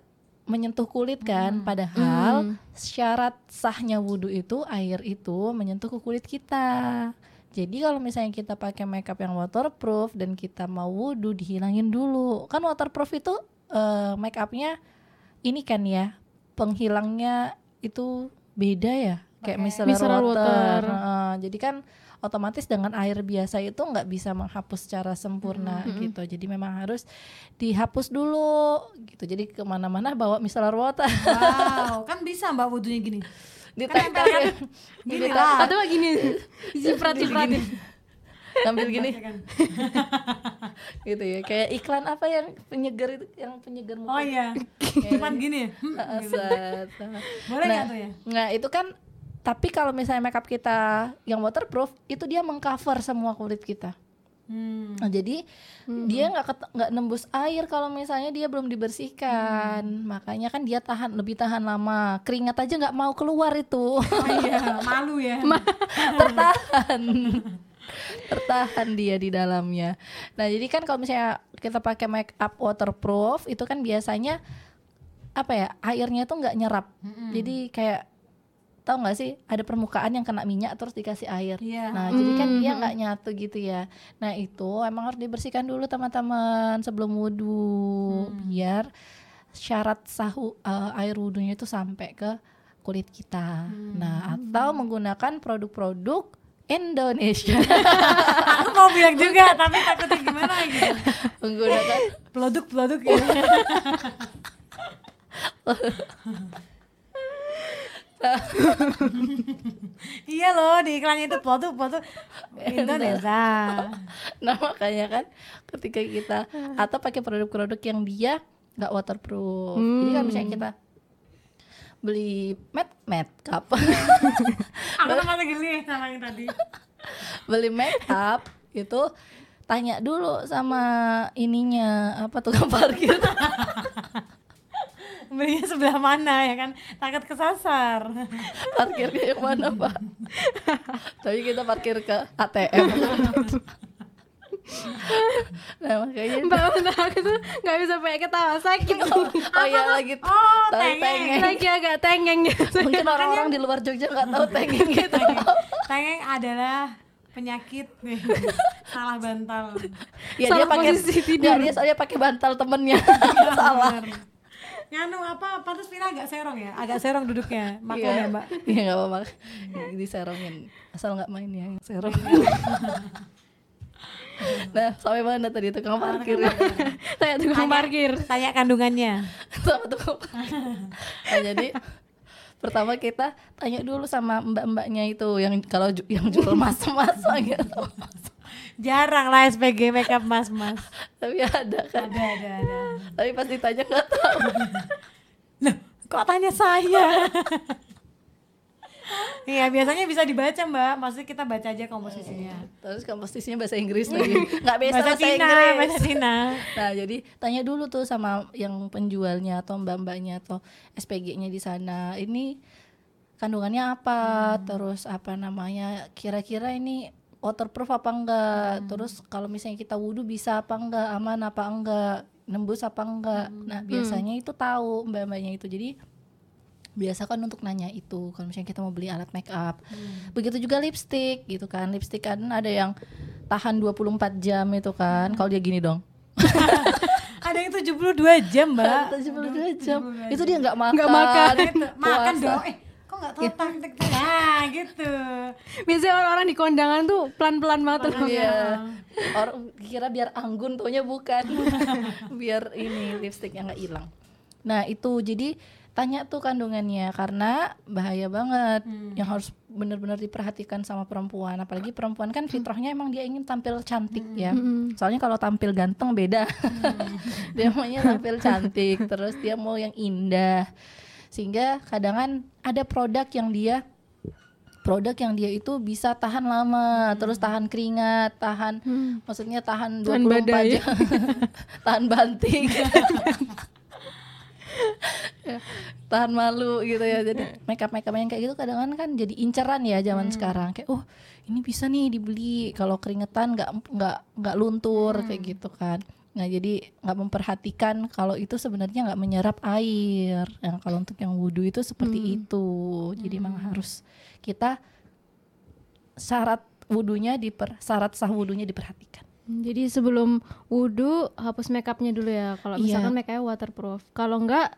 menyentuh kulit kan. Padahal syarat sahnya wudhu itu air itu menyentuh ke kulit kita. Jadi kalau misalnya kita pakai makeup yang waterproof dan kita mau wudhu dihilangin dulu. Kan waterproof itu eh, make upnya ini kan ya penghilangnya itu beda ya. Kayak micellar, Micellar water, water. Heeh, jadi kan otomatis dengan air biasa itu nggak bisa menghapus secara sempurna gitu jadi memang harus dihapus dulu gitu jadi ke mana-mana bawa micellar water Wow, kan bisa Mbak wudhunya gini. ditempel Gini ditempel lah. Atau gini ciprat-cipratin. sambil gini Ya kan? gitu ya kayak iklan apa yang penyegar itu yang penyegar muka Oh iya. Cuman gini ya. Hmm. Boleh Nah, nggak tuh ya? Nggak, itu kan tapi kalau misalnya makeup kita yang waterproof itu dia mengcover semua kulit kita. Hmm. Nah, jadi dia nggak nggak nembus air kalau misalnya dia belum dibersihkan. Makanya kan dia tahan lebih tahan lama. Keringat aja nggak mau keluar itu. Oh iya, malu ya. tertahan. tertahan dia di dalamnya. Nah, jadi kan kalau misalnya kita pakai make up waterproof itu kan biasanya apa ya? Airnya tuh nggak nyerap. Jadi kayak tahu nggak sih ada permukaan yang kena minyak terus dikasih air. Iya. Nah, jadi kan dia nggak nyatu gitu ya. Nah, itu emang harus dibersihkan dulu teman-teman sebelum wudhu biar syarat sahu eh, air wudhunya itu sampai ke kulit kita. Nah, atau menggunakan produk-produk Indonesia Aku mau bilang juga, tapi takutnya gimana gitu. menggunakan Produk-produk ya. iya loh di iklannya itu produk-produk Indonesia. nah makanya kan ketika kita atau pakai produk-produk yang dia nggak waterproof jadi kan misalnya kita beli matte makeup Aku tuh masih geli sama yang tadi. beli makeup itu tanya dulu sama ininya apa tukang parkir Belinya sebelah mana ya kan? Takut kesasar. parkirnya yang mana pak tapi kita parkir ke ATM nah makanya Mbak Mbak aku tuh nggak bisa pakai ketawa sakit. oh ya lagi Oh, tapi tengeng. tengeng Lagi agak tengeng gitu. mungkin orang-orang di luar Jogja nggak tahu tengeng gitu Tengeng adalah penyakit salah bantal. ya dia Salah pakai posisi tidur. nggak, dia soalnya pakai bantal temennya salah Bener. Nganu apa pantas Vina agak serong ya agak serong duduknya maklum ya mbak Iya nggak apa-apa. Diserongin. Asal nggak main ya yang serong. nah sampai mana tadi tukang parkir Saya tukang parkir. tanya kandungannya sama tukang parkir. Nah, jadi pertama kita tanya dulu sama mbak-mbaknya itu yang kalau ju- yang jual mas-mas gitu. Jarang lah SPG makeup mas mas Tapi ada kan. ada ada ada Tapi pas ditanya nggak tahu. Loh, kok tanya saya Iya biasanya bisa dibaca mbak Maksudnya kita baca aja komposisinya Terus komposisinya bahasa Inggris lagi. Nggak bisa Bahasa bahasa, Cina Inggris. Bahasa Cina Nah, jadi tanya dulu tuh sama yang penjualnya atau mbak-mbaknya atau SPG-nya di sana. Ini kandungannya apa? Terus apa namanya? Kira-kira ini waterproof apa enggak? Terus kalau misalnya kita wudhu bisa apa enggak? Aman apa enggak? Nembus apa enggak? Nah, biasanya itu tahu mbak-mbaknya itu. Jadi biasa kan untuk nanya itu kalau misalnya kita mau beli alat make up begitu juga lipstick gitu kan lipstick kan ada yang tahan 24 jam itu kan kalau dia gini dong Ada yang 72 jam mbak 72 jam itu dia nggak makan Nggak makan. Gitu, Makan Puasa. dong Eh kok gak tau taktik tuh Nah gitu. Biasanya orang-orang di kondangan tuh pelan-pelan banget tuh. Iya. Orang kira biar anggun taunya bukan. biar ini lipstiknya nggak hilang. Nah, itu. Jadi tanya tuh kandungannya. Karena bahaya banget. Yang harus benar-benar diperhatikan sama perempuan. Apalagi perempuan kan fitrahnya emang dia ingin tampil cantik ya. Soalnya kalau tampil ganteng beda. Dia maunya tampil cantik. Terus dia mau yang indah sehingga kadang ada produk yang dia produk yang dia itu bisa tahan lama, terus tahan keringat, tahan maksudnya tahan 24 Tahan badai. jam. tahan banting. Ya, tahan malu gitu ya. Jadi makeup makeup yang kayak gitu kadang kan jadi inceran ya zaman sekarang. Kayak oh, ini bisa nih dibeli kalau keringetan nggak nggak nggak luntur kayak gitu kan. Nah jadi nggak memperhatikan kalau itu sebenarnya nggak menyerap air. Yang kalau untuk yang wudhu itu seperti itu. Jadi memang harus kita syarat wudhunya diper syarat sah wudhunya diperhatikan. Jadi sebelum wudhu hapus makeupnya dulu ya. Kalau Iya. misalkan makeupnya waterproof. Kalau enggak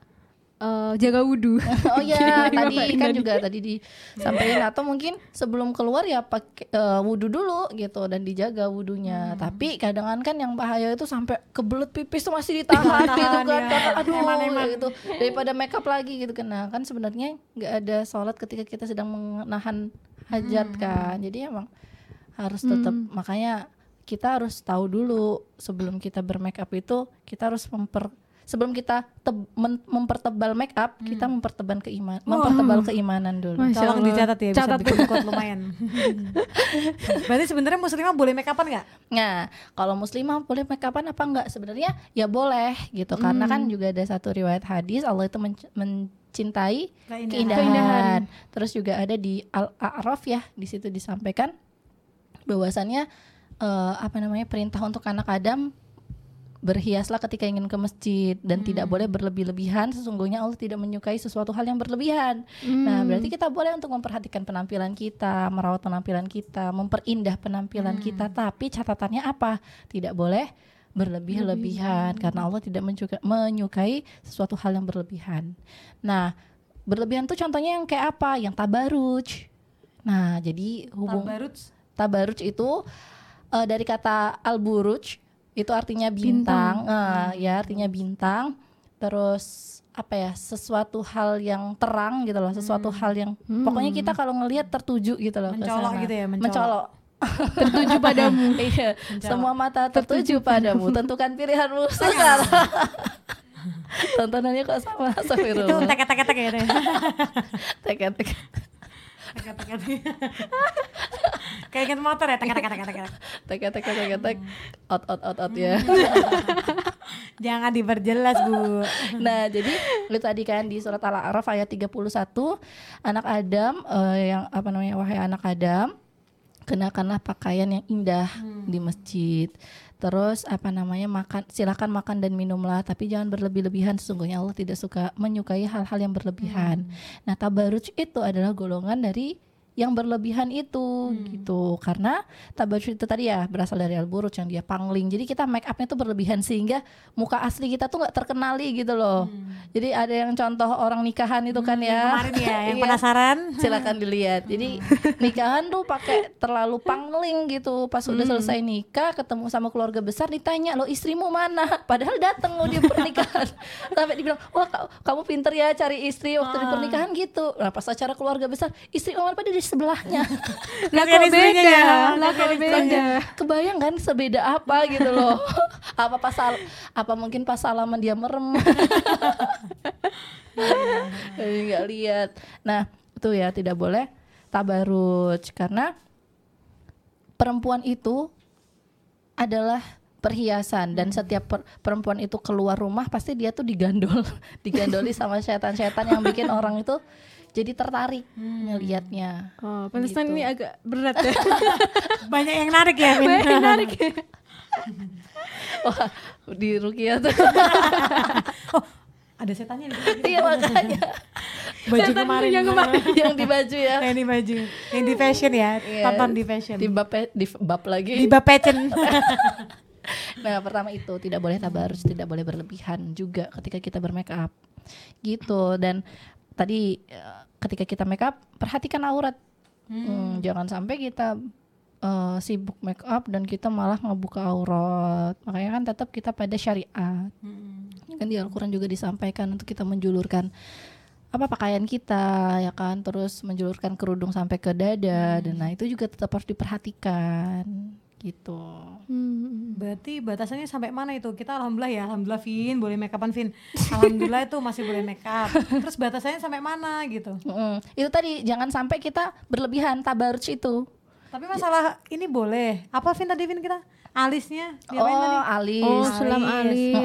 eh, jaga wudhu. Oh iya, tadi kan juga tadi disampaikan atau mungkin sebelum keluar ya pakai eh, wudhu dulu gitu dan dijaga wudhunya. Tapi kadang kan yang bahaya itu sampai kebelet pipis tuh masih ditahan gitu kan. ya. Aduh Eman-eman. gitu. Daripada makeup lagi gitu kan. Nah, kan sebenarnya nggak ada sholat ketika kita sedang menahan hajat kan. Jadi emang harus tetap makanya kita harus tahu dulu sebelum kita bermakeup itu kita harus memper sebelum kita teb- men- mempertebal makeup kita mempertebal keiman mempertebal keimanan dulu Masya Tolong Allah. dicatat ya bisa Catat. bikin quote lumayan Berarti sebenarnya muslimah boleh makeupan nggak? Nah, kalau muslimah boleh makeupan apa enggak? Sebenarnya ya boleh gitu. Karena kan juga ada satu riwayat hadis Allah itu men- mencintai Keindahan. keindahan. Keindahan. Terus juga ada di Al-A'raf ya, di situ disampaikan bahwasannya eh, apa namanya perintah untuk anak Adam berhiaslah ketika ingin ke masjid dan tidak boleh berlebih-lebihan sesungguhnya Allah tidak menyukai sesuatu hal yang berlebihan. Nah, berarti kita boleh untuk memperhatikan penampilan kita, merawat penampilan kita, memperindah penampilan kita, tapi catatannya apa? Tidak boleh berlebih-lebihan karena Allah tidak menyukai sesuatu hal yang berlebihan. Nah, berlebihan tuh contohnya yang kayak apa? Yang tabaruj. Nah, jadi hubung Tabaruj tabaruj itu eh, dari kata al-buruj itu artinya bintang, Eh, ya artinya bintang. Terus apa ya sesuatu hal yang terang gitu loh, sesuatu hal yang pokoknya kita kalau ngelihat tertuju gitu loh Mencolok gitu ya, mencolok. mencolok. Tertuju padamu. Iya, semua mata tertuju padamu. Tentukan pilihanmu sekarang. Tontonannya kok sama Itu Astagfirullah. teket-teket ya Teket-teket Kayak motor ya? Teket-teket-teket Teket-teket teket out out out out ya. Jangan diperjelas bu. Nah, jadi itu tadi kan di surat Al-A'raf ayat 31 anak Adam eh, yang apa namanya wahai anak Adam kenakanlah pakaian yang indah di masjid. Terus apa namanya makan silakan makan dan minumlah tapi jangan berlebih-lebihan sesungguhnya Allah tidak suka menyukai hal-hal yang berlebihan. Nah, tabaruj itu adalah golongan dari yang berlebihan itu gitu. Karena tabaruj itu tadi ya berasal dari al-buruj yang dia pangling. Jadi kita make upnya tuh berlebihan sehingga muka asli kita tuh nggak terkenali gitu loh. Jadi ada yang contoh orang nikahan itu kan ya. Kemarin ya, yang Iya. penasaran. silakan dilihat. Jadi nikahan tuh pakai terlalu pangling gitu. Pas udah selesai nikah ketemu sama keluarga besar ditanya lo istrimu mana? Padahal datang mau di pernikahan. Sampai dibilang wah ka- kamu pinter ya cari istri waktu di pernikahan gitu. Nah pas acara keluarga besar istri Omar pada di sebelahnya. Lah Kasihan kok beda? ya. Lah kok beda? kebayang kan sebeda apa gitu loh? Apa pas sal- apa mungkin pas salaman dia merem? Jadi nggak lihat. Nah itu ya tidak boleh tabaruj. Karena perempuan itu adalah perhiasan dan setiap per- perempuan itu keluar rumah pasti dia tuh digandol digandoli sama setan-setan yang bikin orang itu jadi tertarik ngelihatnya Oh, pantesan Gitu. ini agak berat ya. Banyak yang narik ya. Banyak yang narik ya. wah di Rukia tuh Ada setannya di iya makanya Baju Setan kemarin. yang kemarin. yang di baju ya Yang di baju. Yang di fashion ya. Iya. Tonton di fashion. di bab di bab lagi Di bab fashion. Nah, pertama itu tidak boleh tabarus, tidak boleh berlebihan juga ketika kita bermake up. Gitu. Dan tadi eh, ketika kita make up, perhatikan aurat. Hmm, jangan sampai kita eh, sibuk make up dan kita malah ngebuka aurat. Makanya kan tetap kita pada syariat. Kan di Al-Qur'an juga disampaikan untuk kita menjulurkan apa pakaian kita ya kan terus menjulurkan kerudung sampai ke dada dan nah itu juga tetap harus diperhatikan gitu. Hmm. Berarti batasannya sampai mana itu? Kita alhamdulillah ya, alhamdulillah Vin, boleh make upan Vin. Alhamdulillah itu masih boleh make up. Terus batasannya sampai mana gitu? Mm-mm. Itu tadi jangan sampai kita berlebihan tabarruj itu. Tapi masalah ini boleh. Apa Vin tadi Vin kita? Alisnya diapain oh, tadi? alis. Oh, sulam Alis.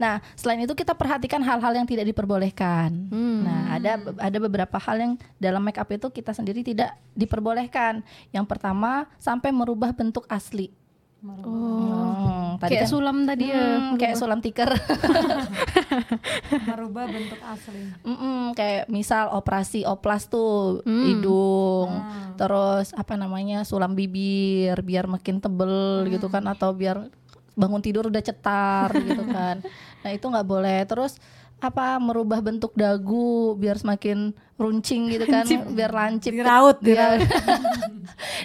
Nah, selain itu kita perhatikan hal-hal yang tidak diperbolehkan. Hmm. Nah, ada ada beberapa hal yang dalam make up itu kita sendiri tidak diperbolehkan. Yang pertama, sampai merubah bentuk asli. Oh. Hmm, tadi Kayak kan- sulam tadi ya. Hmm, kayak sulam tikar. Merubah bentuk asli. Mm-mm, kayak misal operasi oplas tuh hidung, terus apa namanya sulam bibir biar makin tebel gitu kan atau biar bangun tidur udah cetar gitu kan. Nah itu nggak boleh. Terus apa merubah bentuk dagu biar semakin runcing gitu kan, biar lancip. Diraut, Iya. diraut.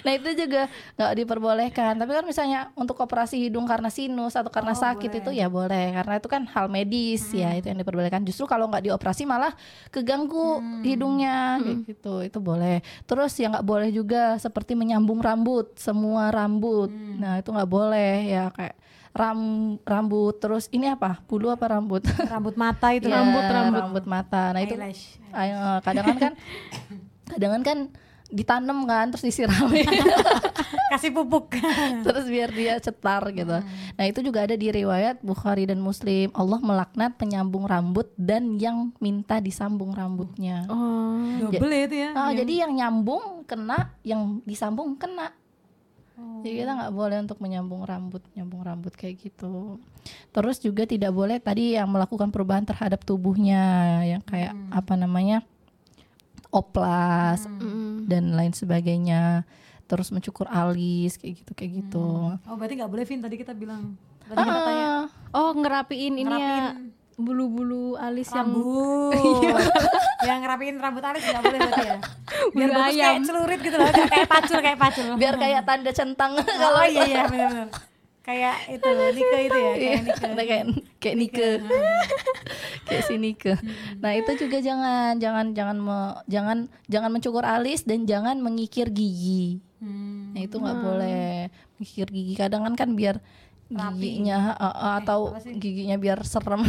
nah itu juga nggak diperbolehkan. Tapi kan misalnya untuk operasi hidung karena sinus atau karena Oh, sakit boleh. itu ya boleh karena itu kan hal medis ya itu yang diperbolehkan. Justru kalau nggak dioperasi malah keganggu hidungnya kayak gitu itu boleh. Terus yang nggak boleh juga seperti menyambung rambut semua rambut. Nah itu nggak boleh ya kayak ram rambut terus ini apa bulu apa rambut Rambut mata itu. Ya, Rambut, rambut. rambut mata nah itu Eyelash. Ayo, kadang kan kadang kan ditanam kan terus disiramin Kasih pupuk. terus biar dia cetar gitu. Nah itu juga ada di riwayat Bukhari dan Muslim. Allah melaknat penyambung rambut dan yang minta disambung rambutnya. Oh. Double ya itu ya. Ah, jadi yang nyambung kena, yang disambung kena. Jadi kita nggak boleh untuk menyambung rambut, nyambung rambut kayak gitu. Terus juga tidak boleh tadi yang melakukan perubahan terhadap tubuhnya, yang kayak apa namanya oplas Mm. dan lain sebagainya. Terus mencukur alis kayak gitu kayak gitu. Oh berarti nggak boleh Vin tadi kita bilang. Tadi kita tanya. Oh, ngerapiin ini ya bulu-bulu alis yang rambut. yang ngerapiin rambut alis nggak boleh berarti ya. Biar bagus ayam. kayak celurit gitu loh, kayak pacul kayak pacul. biar kayak tanda centang kalau iya iya benar-benar. Kayak itu Nike itu ya, kayak Nike. Kayak kayak Nike kayak si Nike. Nah itu juga jangan jangan jangan me- jangan jangan mencukur alis dan jangan mengikir gigi. Hmm. nah itu nggak boleh. Mengikir gigi. Kadang kan kan biar giginya uh, uh, atau giginya biar serem.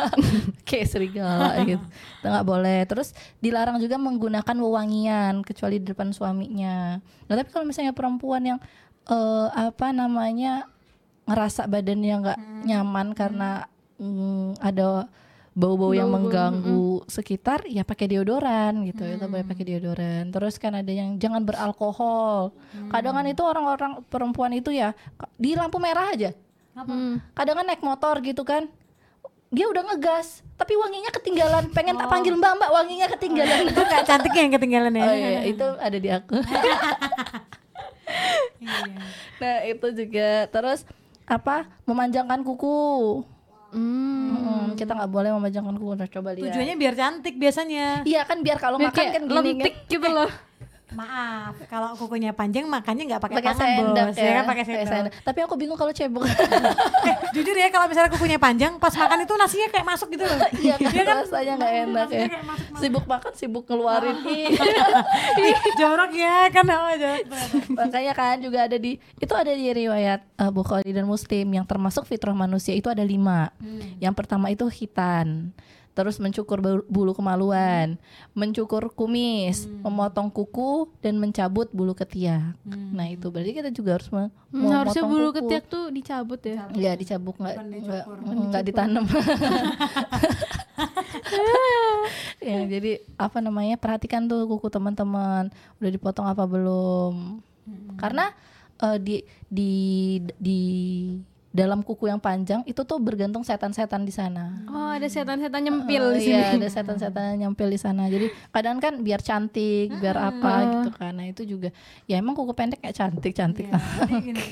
Kayak serigala gitu. Itu nggak boleh. Terus dilarang juga menggunakan wewangian kecuali di depan suaminya. Nah tapi kalau misalnya perempuan yang eh, apa namanya ngerasa badannya nggak nyaman karena mm, ada bau-bau yang mengganggu sekitar ya pakai deodoran gitu. Itu boleh pakai deodoran. Terus kan ada yang jangan beralkohol. Kadang kan itu orang-orang perempuan itu ya di lampu merah aja? Hmm. kadang kan naik motor gitu kan dia udah ngegas tapi wanginya ketinggalan. Pengen tak panggil mbak mbak wanginya ketinggalan. Itu nggak cantiknya yang ketinggalan ya. oh iya itu ada di aku. Iya. nah itu juga. Terus apa memanjangkan kuku Hmm. Mm, kita nggak boleh memanjangkan kuku Nah, coba lihat Tujuannya biar cantik biasanya. iya kan biar kalau makan kan gini kan gitu loh. Maaf, kalau kukunya panjang makannya nggak pakai tangan sendok bos, ya, kan pakai sendok. tapi aku bingung kalau cebok. Eh, jujur ya kalau misalnya kukunya panjang, pas makan itu nasinya kayak masuk gitu loh. iya kan? rasanya nggak enak ya. sibuk makan sibuk ngeluarin. Ih. jorok ya kan? Oh, jorok makanya kan juga ada di itu ada di riwayat uh, Bukhari dan Muslim yang termasuk fitrah manusia itu ada lima. Yang pertama itu khitan terus mencukur bulu- kemaluan mencukur kumis memotong kuku dan mencabut bulu ketiak. Nah itu berarti kita juga harus me- Hmm, mau harusnya bulu kuku. ketiak tuh dicabut ya. ya dicabut nggak nggak ditanam. Ya jadi apa namanya perhatikan tuh kuku teman-teman udah dipotong apa belum? Karena eh, di di di dalam kuku yang panjang itu tuh bergantung setan-setan di sana Oh, ada setan-setan nyempil Oh, di sini. iya, ada setan-setan nyempil di sana. Jadi kadang kan biar cantik, biar apa gitu kan. Nah, itu juga ya emang kuku pendek kayak cantik-cantik. Iya, jadi gini.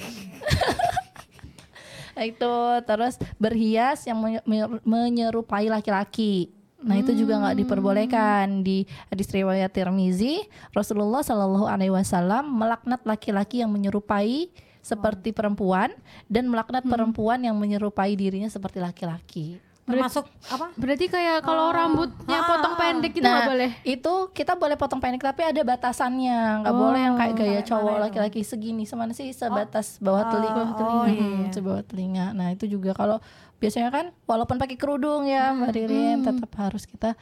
Nah, itu terus berhias yang menye- menye- menyerupai laki-laki. Nah itu juga nggak diperbolehkan di hadis riwayat Tirmizi Rasulullah Shallallahu Alaihi Wasallam melaknat laki-laki yang menyerupai seperti perempuan dan melaknat perempuan yang menyerupai dirinya seperti laki-laki. Termasuk apa? Berarti kayak kalau rambutnya potong pendek itu nggak Nah, boleh. itu kita boleh potong pendek tapi ada batasannya, nggak boleh yang kayak gaya cowok laki-laki segini, semana sih sebatas bawah telinga, oh, telinga, iya. Hmm, sebawah telinga. Nah itu juga kalau biasanya kan, walaupun pakai kerudung ya, Mbak Ririn, tetap harus kita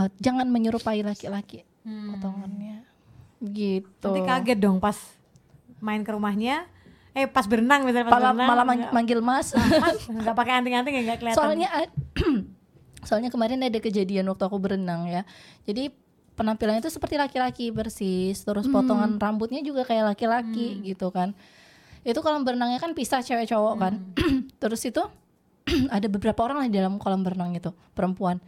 eh, jangan menyerupai laki-laki potongannya, gitu. Nanti kaget dong pas main ke rumahnya. Eh pas berenang misalnya pas Malah, berenang. malah mang- manggil Mas. Mas, nggak pakai anting-anting ya nggak kelihatan. Soalnya soalnya kemarin ada kejadian waktu aku berenang ya. Jadi penampilannya itu seperti laki-laki persis, terus potongan rambutnya juga kayak laki-laki gitu kan. Itu kolam berenangnya kan pisah cewek cowok kan. terus itu ada beberapa orang lah di dalam kolam berenang itu, perempuan.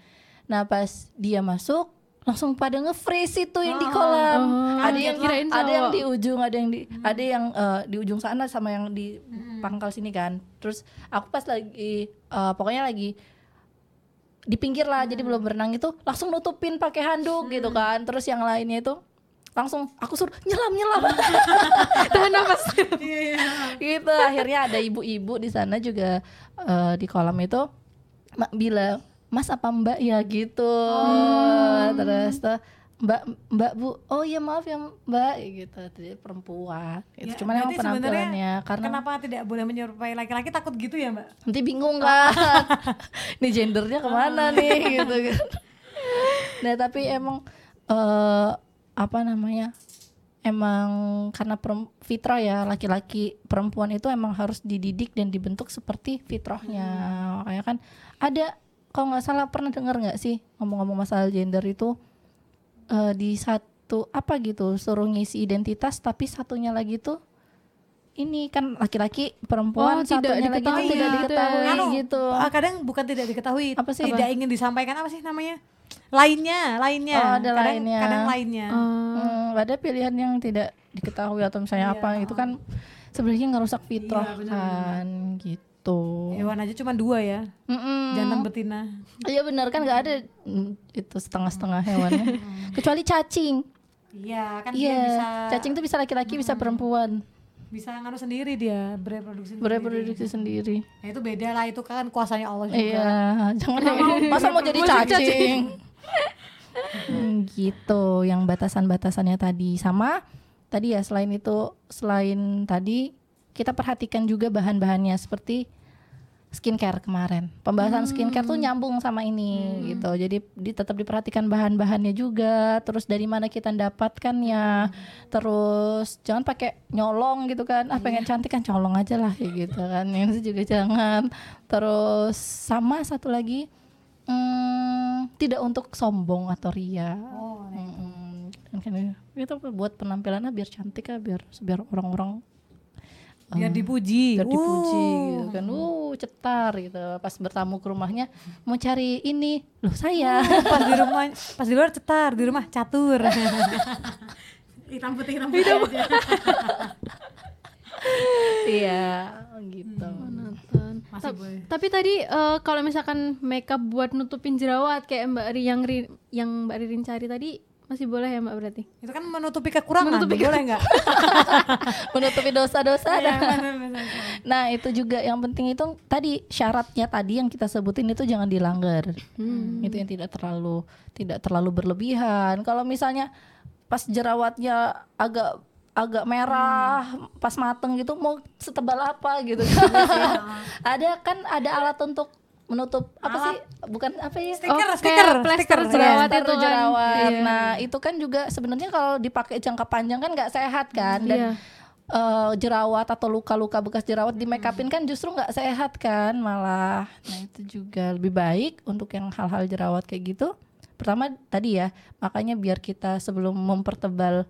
Nah, pas dia masuk langsung pada nge-freeze itu yang di kolam. ada yang kirain ada yang cowok. di ujung, ada yang di ada yang eh, di ujung sana sama yang di pangkal sini kan. Terus aku pas lagi eh, pokoknya lagi di pinggir lah jadi belum berenang itu langsung nutupin pakai handuk gitu kan. Terus yang lainnya itu langsung aku suruh nyelam nyelam Tahan nafas. gitu akhirnya ada ibu-ibu di sana juga eh, di kolam itu mak bilang mas apa mbak? Ya gitu. Terus tuh mbak mbak bu. Oh iya maaf ya mbak. Gitu jadi perempuan. Itu Ya, cuman emang sebenarnya penampilannya karena Kenapa tidak boleh menyerupai laki-laki? Takut gitu ya mbak? nanti bingung kan. Ini gendernya ke mana nih? Gitu kan. Nah tapi emang eh apa namanya emang karena fitrah ya laki-laki perempuan itu emang harus dididik dan dibentuk seperti fitrahnya. Makanya kan ada kalau nggak salah pernah dengar nggak sih ngomong-ngomong masalah gender itu eh, di satu apa gitu suruh ngisi identitas tapi satunya lagi tuh ini kan laki-laki perempuan Oh, tidak satunya lagi diketahui tidak gitu ya. diketahui Anu, gitu ah, kadang bukan tidak diketahui, Apa sih? tidak ingin disampaikan apa sih namanya? Lainnya, lainnya. Oh, ada kadang, lainnya. Kadang lainnya. Hmm, ada pilihan yang tidak diketahui atau misalnya apa itu kan sebenarnya ngerusak fitrah kan gitu. Hewan aja cuma dua ya, Mm-mm. jantan betina. Iya benar kan nggak ada mm, itu setengah-setengah hewannya. Kecuali cacing. Iya, kan dia Iya, bisa cacing tuh bisa laki-laki bisa perempuan. bisa nganu sendiri dia bereproduksi. sendiri. Bereproduksi sendiri. Ya, itu beda lah, itu kan kuasanya Allah juga. Iya, jangan mau masa mau jadi cacing. Hmm, gitu, yang batasan-batasannya tadi sama tadi ya selain itu selain tadi kita perhatikan juga bahan-bahannya seperti skincare kemarin. Pembahasan skincare tuh nyambung sama ini gitu. Jadi di, tetap diperhatikan bahan-bahannya juga, terus dari mana kita dapatkannya. Terus jangan pakai nyolong gitu kan. Ah pengen cantik kan colong aja lah gitu kan. Itu juga jangan. Terus sama satu lagi hmm, tidak untuk sombong atau ria. Oh, nah. Mm-mm. Kan kan itu buat penampilannya biar cantik ya, biar biar orang-orang biar dipuji biar dipuji Uh. gitu kan uh cetar gitu pas bertamu ke rumahnya mau cari ini loh saya pas di rumah pas di luar cetar di rumah catur hitam putih hitam putih aja. iya gitu Nonton. Masih Ta- boleh. Tapi tadi eh, kalau misalkan makeup buat nutupin jerawat kayak Mbak Ri yang Ri- yang Mbak Ririn cari tadi masih boleh ya Mbak berarti? itu kan menutupi kekurangan Menutupi boleh nggak menutupi dosa-dosa benar. Nah itu juga yang penting itu tadi syaratnya tadi yang kita sebutin itu jangan dilanggar. Itu yang tidak terlalu tidak terlalu berlebihan. Kalau misalnya pas jerawatnya agak agak merah pas mateng gitu mau setebal apa gitu ada kan ada alat untuk menutup apa sih bukan apa ya Stiker, Oh, stiker, plester stiker. jerawat Plaster itu jerawat. Iya. Nah, itu kan juga sebenarnya kalau dipakai jangka panjang kan nggak sehat kan Iya. dan eh, jerawat atau luka-luka bekas jerawat di make upin kan justru nggak sehat kan malah. Nah, itu juga lebih baik untuk yang hal-hal jerawat kayak gitu. Pertama tadi ya, makanya biar kita sebelum mempertebal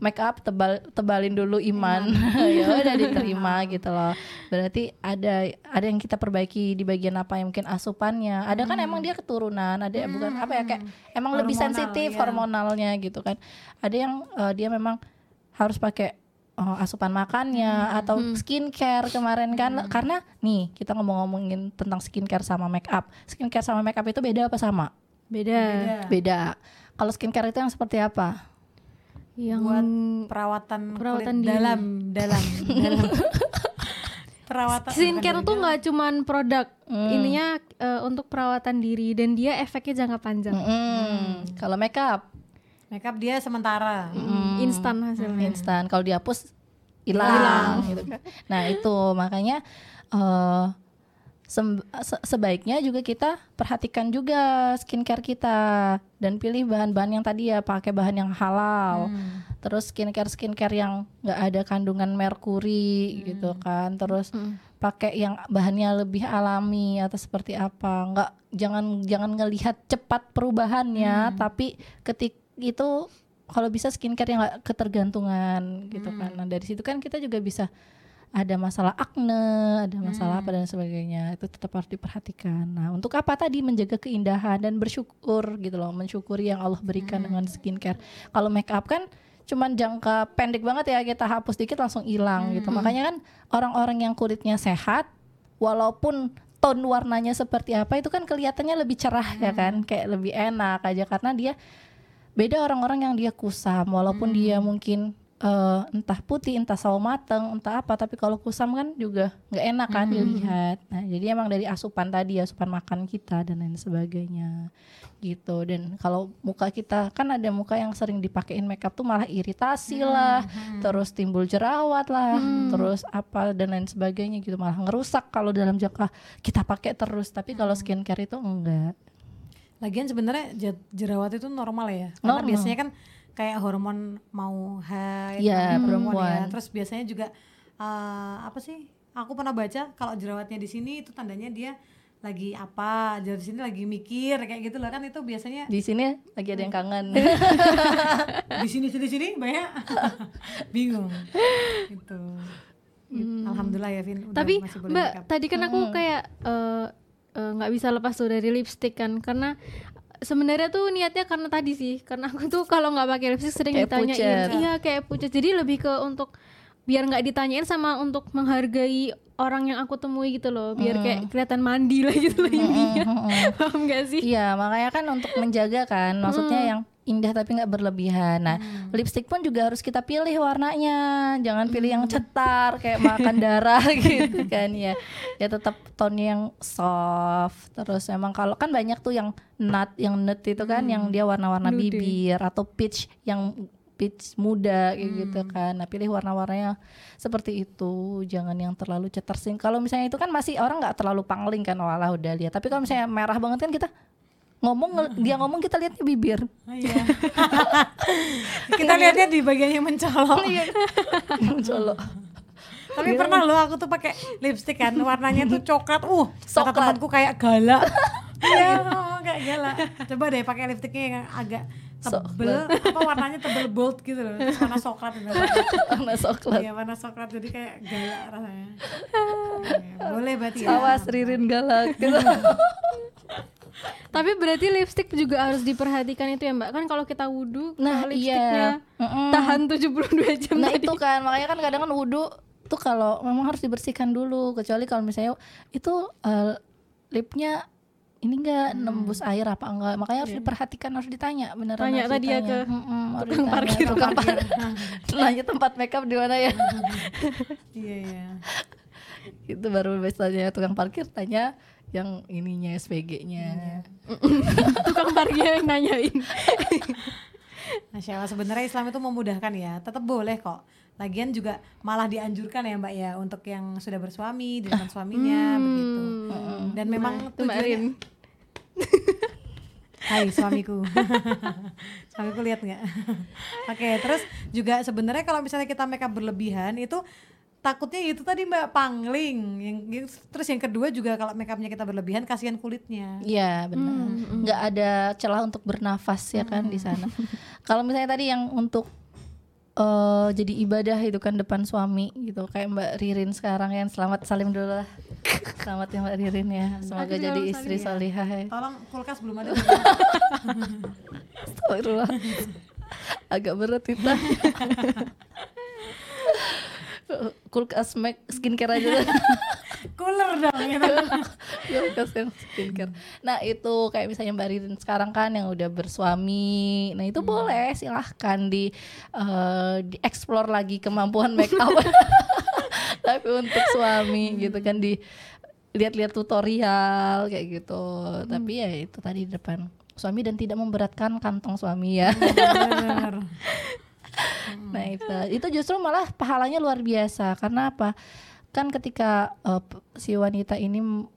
make up tebal tebalin dulu iman. Ya udah diterima gitu loh. Berarti ada ada yang kita perbaiki di bagian apa yang mungkin asupannya. Ada kan emang dia keturunan ada bukan apa ya kayak emang lebih Hormonal, sensitif iya. hormonalnya gitu kan. Ada yang eh, dia memang harus pakai eh, asupan makannya atau skincare kemarin kan. Karena nih kita ngomong-ngomongin tentang skincare sama make up. Skincare sama make up itu beda apa sama? Beda. beda. Kalau skincare itu yang seperti apa Yang buat perawatan, Perawatan kulit diri. dalam dalam dalam. Perawatan skincare tuh nggak cuman produk. Hmm. ininya eh, untuk perawatan diri. Dan dia efeknya jangka panjang. Mm-mm. kalau make up makeup dia sementara. Hmm, Instan hasilnya. instan. Kalau dihapus hilang. Gitu kan. Nah itu. Makanya eh sem- se- sebaiknya juga kita perhatikan juga skincare kita dan pilih bahan-bahan yang tadi ya pakai bahan yang halal. Terus skincare skincare yang nggak ada kandungan merkuri gitu kan. Terus pakai yang bahannya lebih alami atau seperti apa. Nggak jangan jangan ngelihat cepat perubahannya tapi ketik itu kalau bisa skincare yang nggak ketergantungan gitu kan. Nah dari situ kan kita juga bisa ada masalah akne, ada masalah apa dan sebagainya. Itu tetap harus diperhatikan. Nah untuk apa tadi? Menjaga keindahan dan bersyukur gitu loh, mensyukuri yang Allah berikan dengan skincare. Kalau make up kan cuman jangka pendek banget ya kita hapus dikit langsung hilang gitu. Makanya kan orang-orang yang kulitnya sehat, walaupun tone warnanya seperti apa itu kan kelihatannya lebih cerah ya kan, kayak lebih enak aja. Karena dia beda orang-orang yang dia kusam. Walaupun dia mungkin eh, entah putih entah sawo mateng entah apa tapi kalau kusam kan juga nggak enak kan dilihat. Nah jadi emang dari asupan tadi asupan makan kita dan lain sebagainya gitu. Dan kalau muka kita kan ada muka yang sering dipakein makeup tuh malah iritasi lah terus timbul jerawat lah terus apa dan lain sebagainya gitu. Malah ngerusak kalau dalam jangka kita pakai terus tapi kalau skincare itu enggak. Lagian sebenarnya je- jerawat itu normal ya karena Normal. biasanya kan kayak hormon mau haid Iya, hormon perempuan. ya. terus biasanya juga eh, apa sih aku pernah baca kalau jerawatnya di sini itu tandanya dia lagi apa di sini lagi mikir kayak gitu lah kan itu biasanya di sini lagi ada yang kangen. Di sini sini sini banyak. Bingung. Gitu. Alhamdulillah ya Vin udah Tapi masih boleh Mbak, makeup. tadi kan aku kayak eh, eh, nggak bisa lepas tuh dari lipstick kan. Karena sebenarnya tuh niatnya karena tadi sih karena aku tuh kalau nggak pakai lipstick sering Kayak ditanyain. pucet. iya kayak pucat. Jadi lebih ke untuk biar nggak ditanyain sama untuk menghargai orang yang aku temui gitu loh. Biar kayak kelihatan mandi lah gitu loh intinya paham gak sih? Iya, makanya kan untuk menjaga kan, maksudnya yang indah tapi nggak berlebihan. Nah, lipstick pun juga harus kita pilih warnanya, jangan pilih yang cetar kayak makan darah gitu kan ya. Ya tetap tone yang soft. Terus emang kalau kan banyak tuh yang nut, yang nut itu kan, yang dia warna-warna bibir atau peach yang peach muda kayak gitu kan. Nah, pilih warna-warnanya seperti itu. Jangan yang terlalu cetar sih. Kalau misalnya itu kan masih orang nggak terlalu pangling kan, walah udah lihat. Tapi kalau misalnya merah banget kan kita ngomong dia ngomong kita lihatnya bibir. Oh, iya. kita lihatnya di bagian yang mencolok Jolo. Tapi pernah loh aku tuh pakai lipstick kan warnanya tuh coklat. Uh, kata Coklat. temanku kayak galak. Iya, kayak galak. Coba deh pakai lipstiknya yang agak tebel apa warnanya tebel bold gitu loh terus warna coklat gitu. warna coklat Iya warna coklat jadi kayak galak rasanya. Iya, boleh berarti ya. awas Ririn galak gitu Tapi berarti lipstick juga harus diperhatikan itu ya Mbak. Kan kalau kita wudhu, Nah, kalau lipstiknya iya. Mm-mm. tahan 72 jam nah tadi. itu kan makanya kan kadang kan wudhu tuh kalau memang harus dibersihkan dulu kecuali kalau misalnya itu eh, lipnya ini enggak nembus air apa enggak makanya harus diperhatikan harus ditanya beneran Tanya tadi ya ke harus tukang ditanya. parkir. tukang parkir nanya tempat makeup di mana ya Iya iya. itu baru biasanya tukang parkir tanya yang ininya SPG-nya Tukang parkir yang nanyain. Masya Allah sebenarnya Islam itu memudahkan ya. Tetap boleh kok. Lagian juga malah dianjurkan ya Mbak ya untuk yang sudah bersuami di depan suaminya begitu. Dan memang Rin. tujuannya Hai suamiku. suamiku lihat nggak? Oke, terus juga sebenarnya kalau misalnya kita makeup berlebihan itu takutnya itu tadi Mbak pangling. Yang terus yang kedua juga kalau makeupnya kita berlebihan kasihan kulitnya. Iya benar, nggak ada celah untuk bernafas ya kan di sana. Kalau misalnya tadi yang untuk eh, jadi ibadah itu kan depan suami gitu, kayak Mbak Ririn sekarang yang selamat salim dulu lah. Selamat ya Mbak Ririn ya, semoga Aku jadi istri salim solihah ya. Tolong kulkas belum ada. Astagfirullah. Agak berat itu. Kulkas make skincare aja Cooler dong gitu. Kulkas yang skincare. Nah itu kayak misalnya Mbak Ririn sekarang kan yang udah bersuami, nah itu boleh silahkan di eh, di explore lagi kemampuan make up. Tapi untuk suami gitu kan di lihat-lihat tutorial kayak gitu. Tapi ya itu tadi di depan suami dan tidak memberatkan kantong suami ya. Bener. Nah itu itu justru malah pahalanya luar biasa. Karena apa? Kan ketika p- si wanita ini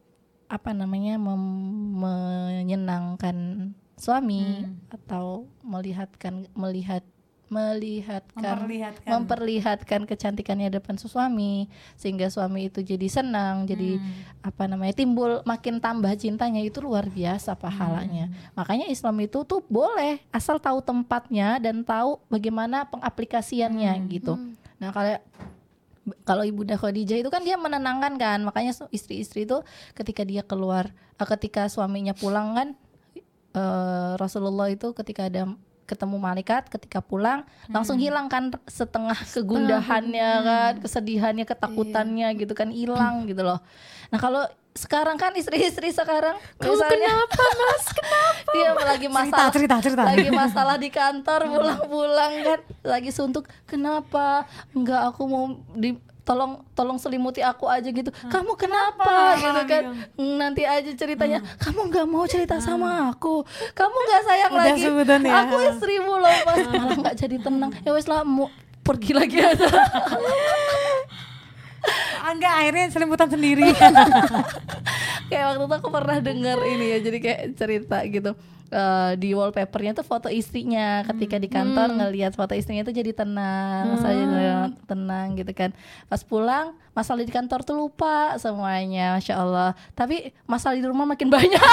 apa namanya menyenangkan suami atau melihatkan melihat melihatkan Memperlihatkan. memperlihatkan kecantikannya depan suami sehingga suami itu jadi senang jadi apa namanya timbul makin tambah cintanya itu luar biasa pahalanya. Makanya Islam itu tuh boleh asal tahu tempatnya dan tahu bagaimana pengaplikasiannya gitu. Nah kalau kalau ibunda Khadijah itu kan dia menenangkan kan makanya istri-istri itu ketika dia keluar eh, ketika suaminya pulang kan eh, Rasulullah itu ketika ada ketemu malaikat ketika pulang langsung hilang kan setengah kegundahannya kan kesedihannya ketakutannya gitu kan hilang gitu loh. Nah kalau sekarang kan istri-istri sekarang misalnya kenapa mas? Kenapa? Dia lagi masalah cerita, cerita. lagi masalah di kantor pulang-pulang kan lagi suntuk kenapa? Enggak aku mau di tolong tolong selimuti aku aja gitu. Kamu kenapa? gitu kan. nanti aja ceritanya. Kamu nggak mau cerita sama aku. Kamu nggak sayang Udah lagi. ya. aku istrimu loh mas. Malah nggak jadi tenang. Ya wes lah mau pergi lagi. Aja enggak akhirnya selimutan sendiri. kayak waktu itu aku pernah dengar ini ya jadi kayak cerita gitu Eh, di wallpapernya tuh foto istrinya. Ketika di kantor ngelihat foto istrinya tuh jadi tenang saya ngeliat tenang gitu kan. Pas pulang masalah di kantor tuh lupa semuanya masya Allah. Tapi masalah di rumah makin banyak.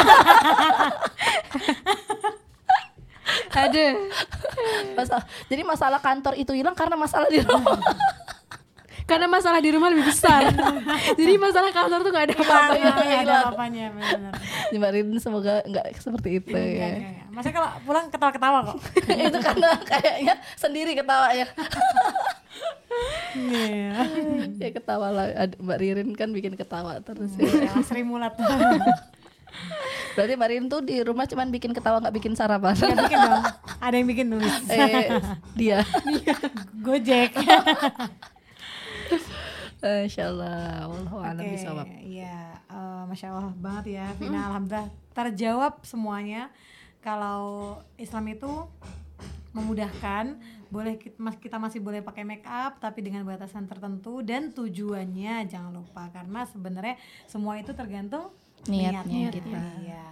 Ada. masalah jadi masalah kantor itu hilang karena masalah di rumah Karena masalah di rumah lebih besar. Jadi masalah kantor tuh gak ada apa-apa. Iya, iya, ada apanya benar. Mbak Rin semoga nggak seperti itu Enggak, ya enggak, enggak. Masa kalau pulang ketawa-ketawa kok. itu karena kayaknya sendiri ketawanya Iya. ya ketawa lah Mbak Ririn kan bikin ketawa terus ya. Ya, Sri Mulat. berarti Mbak Ririn tuh di rumah cuman bikin ketawa nggak bikin sarapan Enggak bikin dong. Ada yang bikin nulis. eh dia Gojek. Insya Allah a'lam Oke, bishawab. Iya, eh, masya Allah banget ya, Vina. Alhamdulillah terjawab semuanya. Kalau Islam itu memudahkan, boleh kita, kita masih boleh pakai make up, tapi dengan batasan tertentu dan tujuannya jangan lupa karena sebenarnya semua itu tergantung Niatnya niatnya kita. Iya.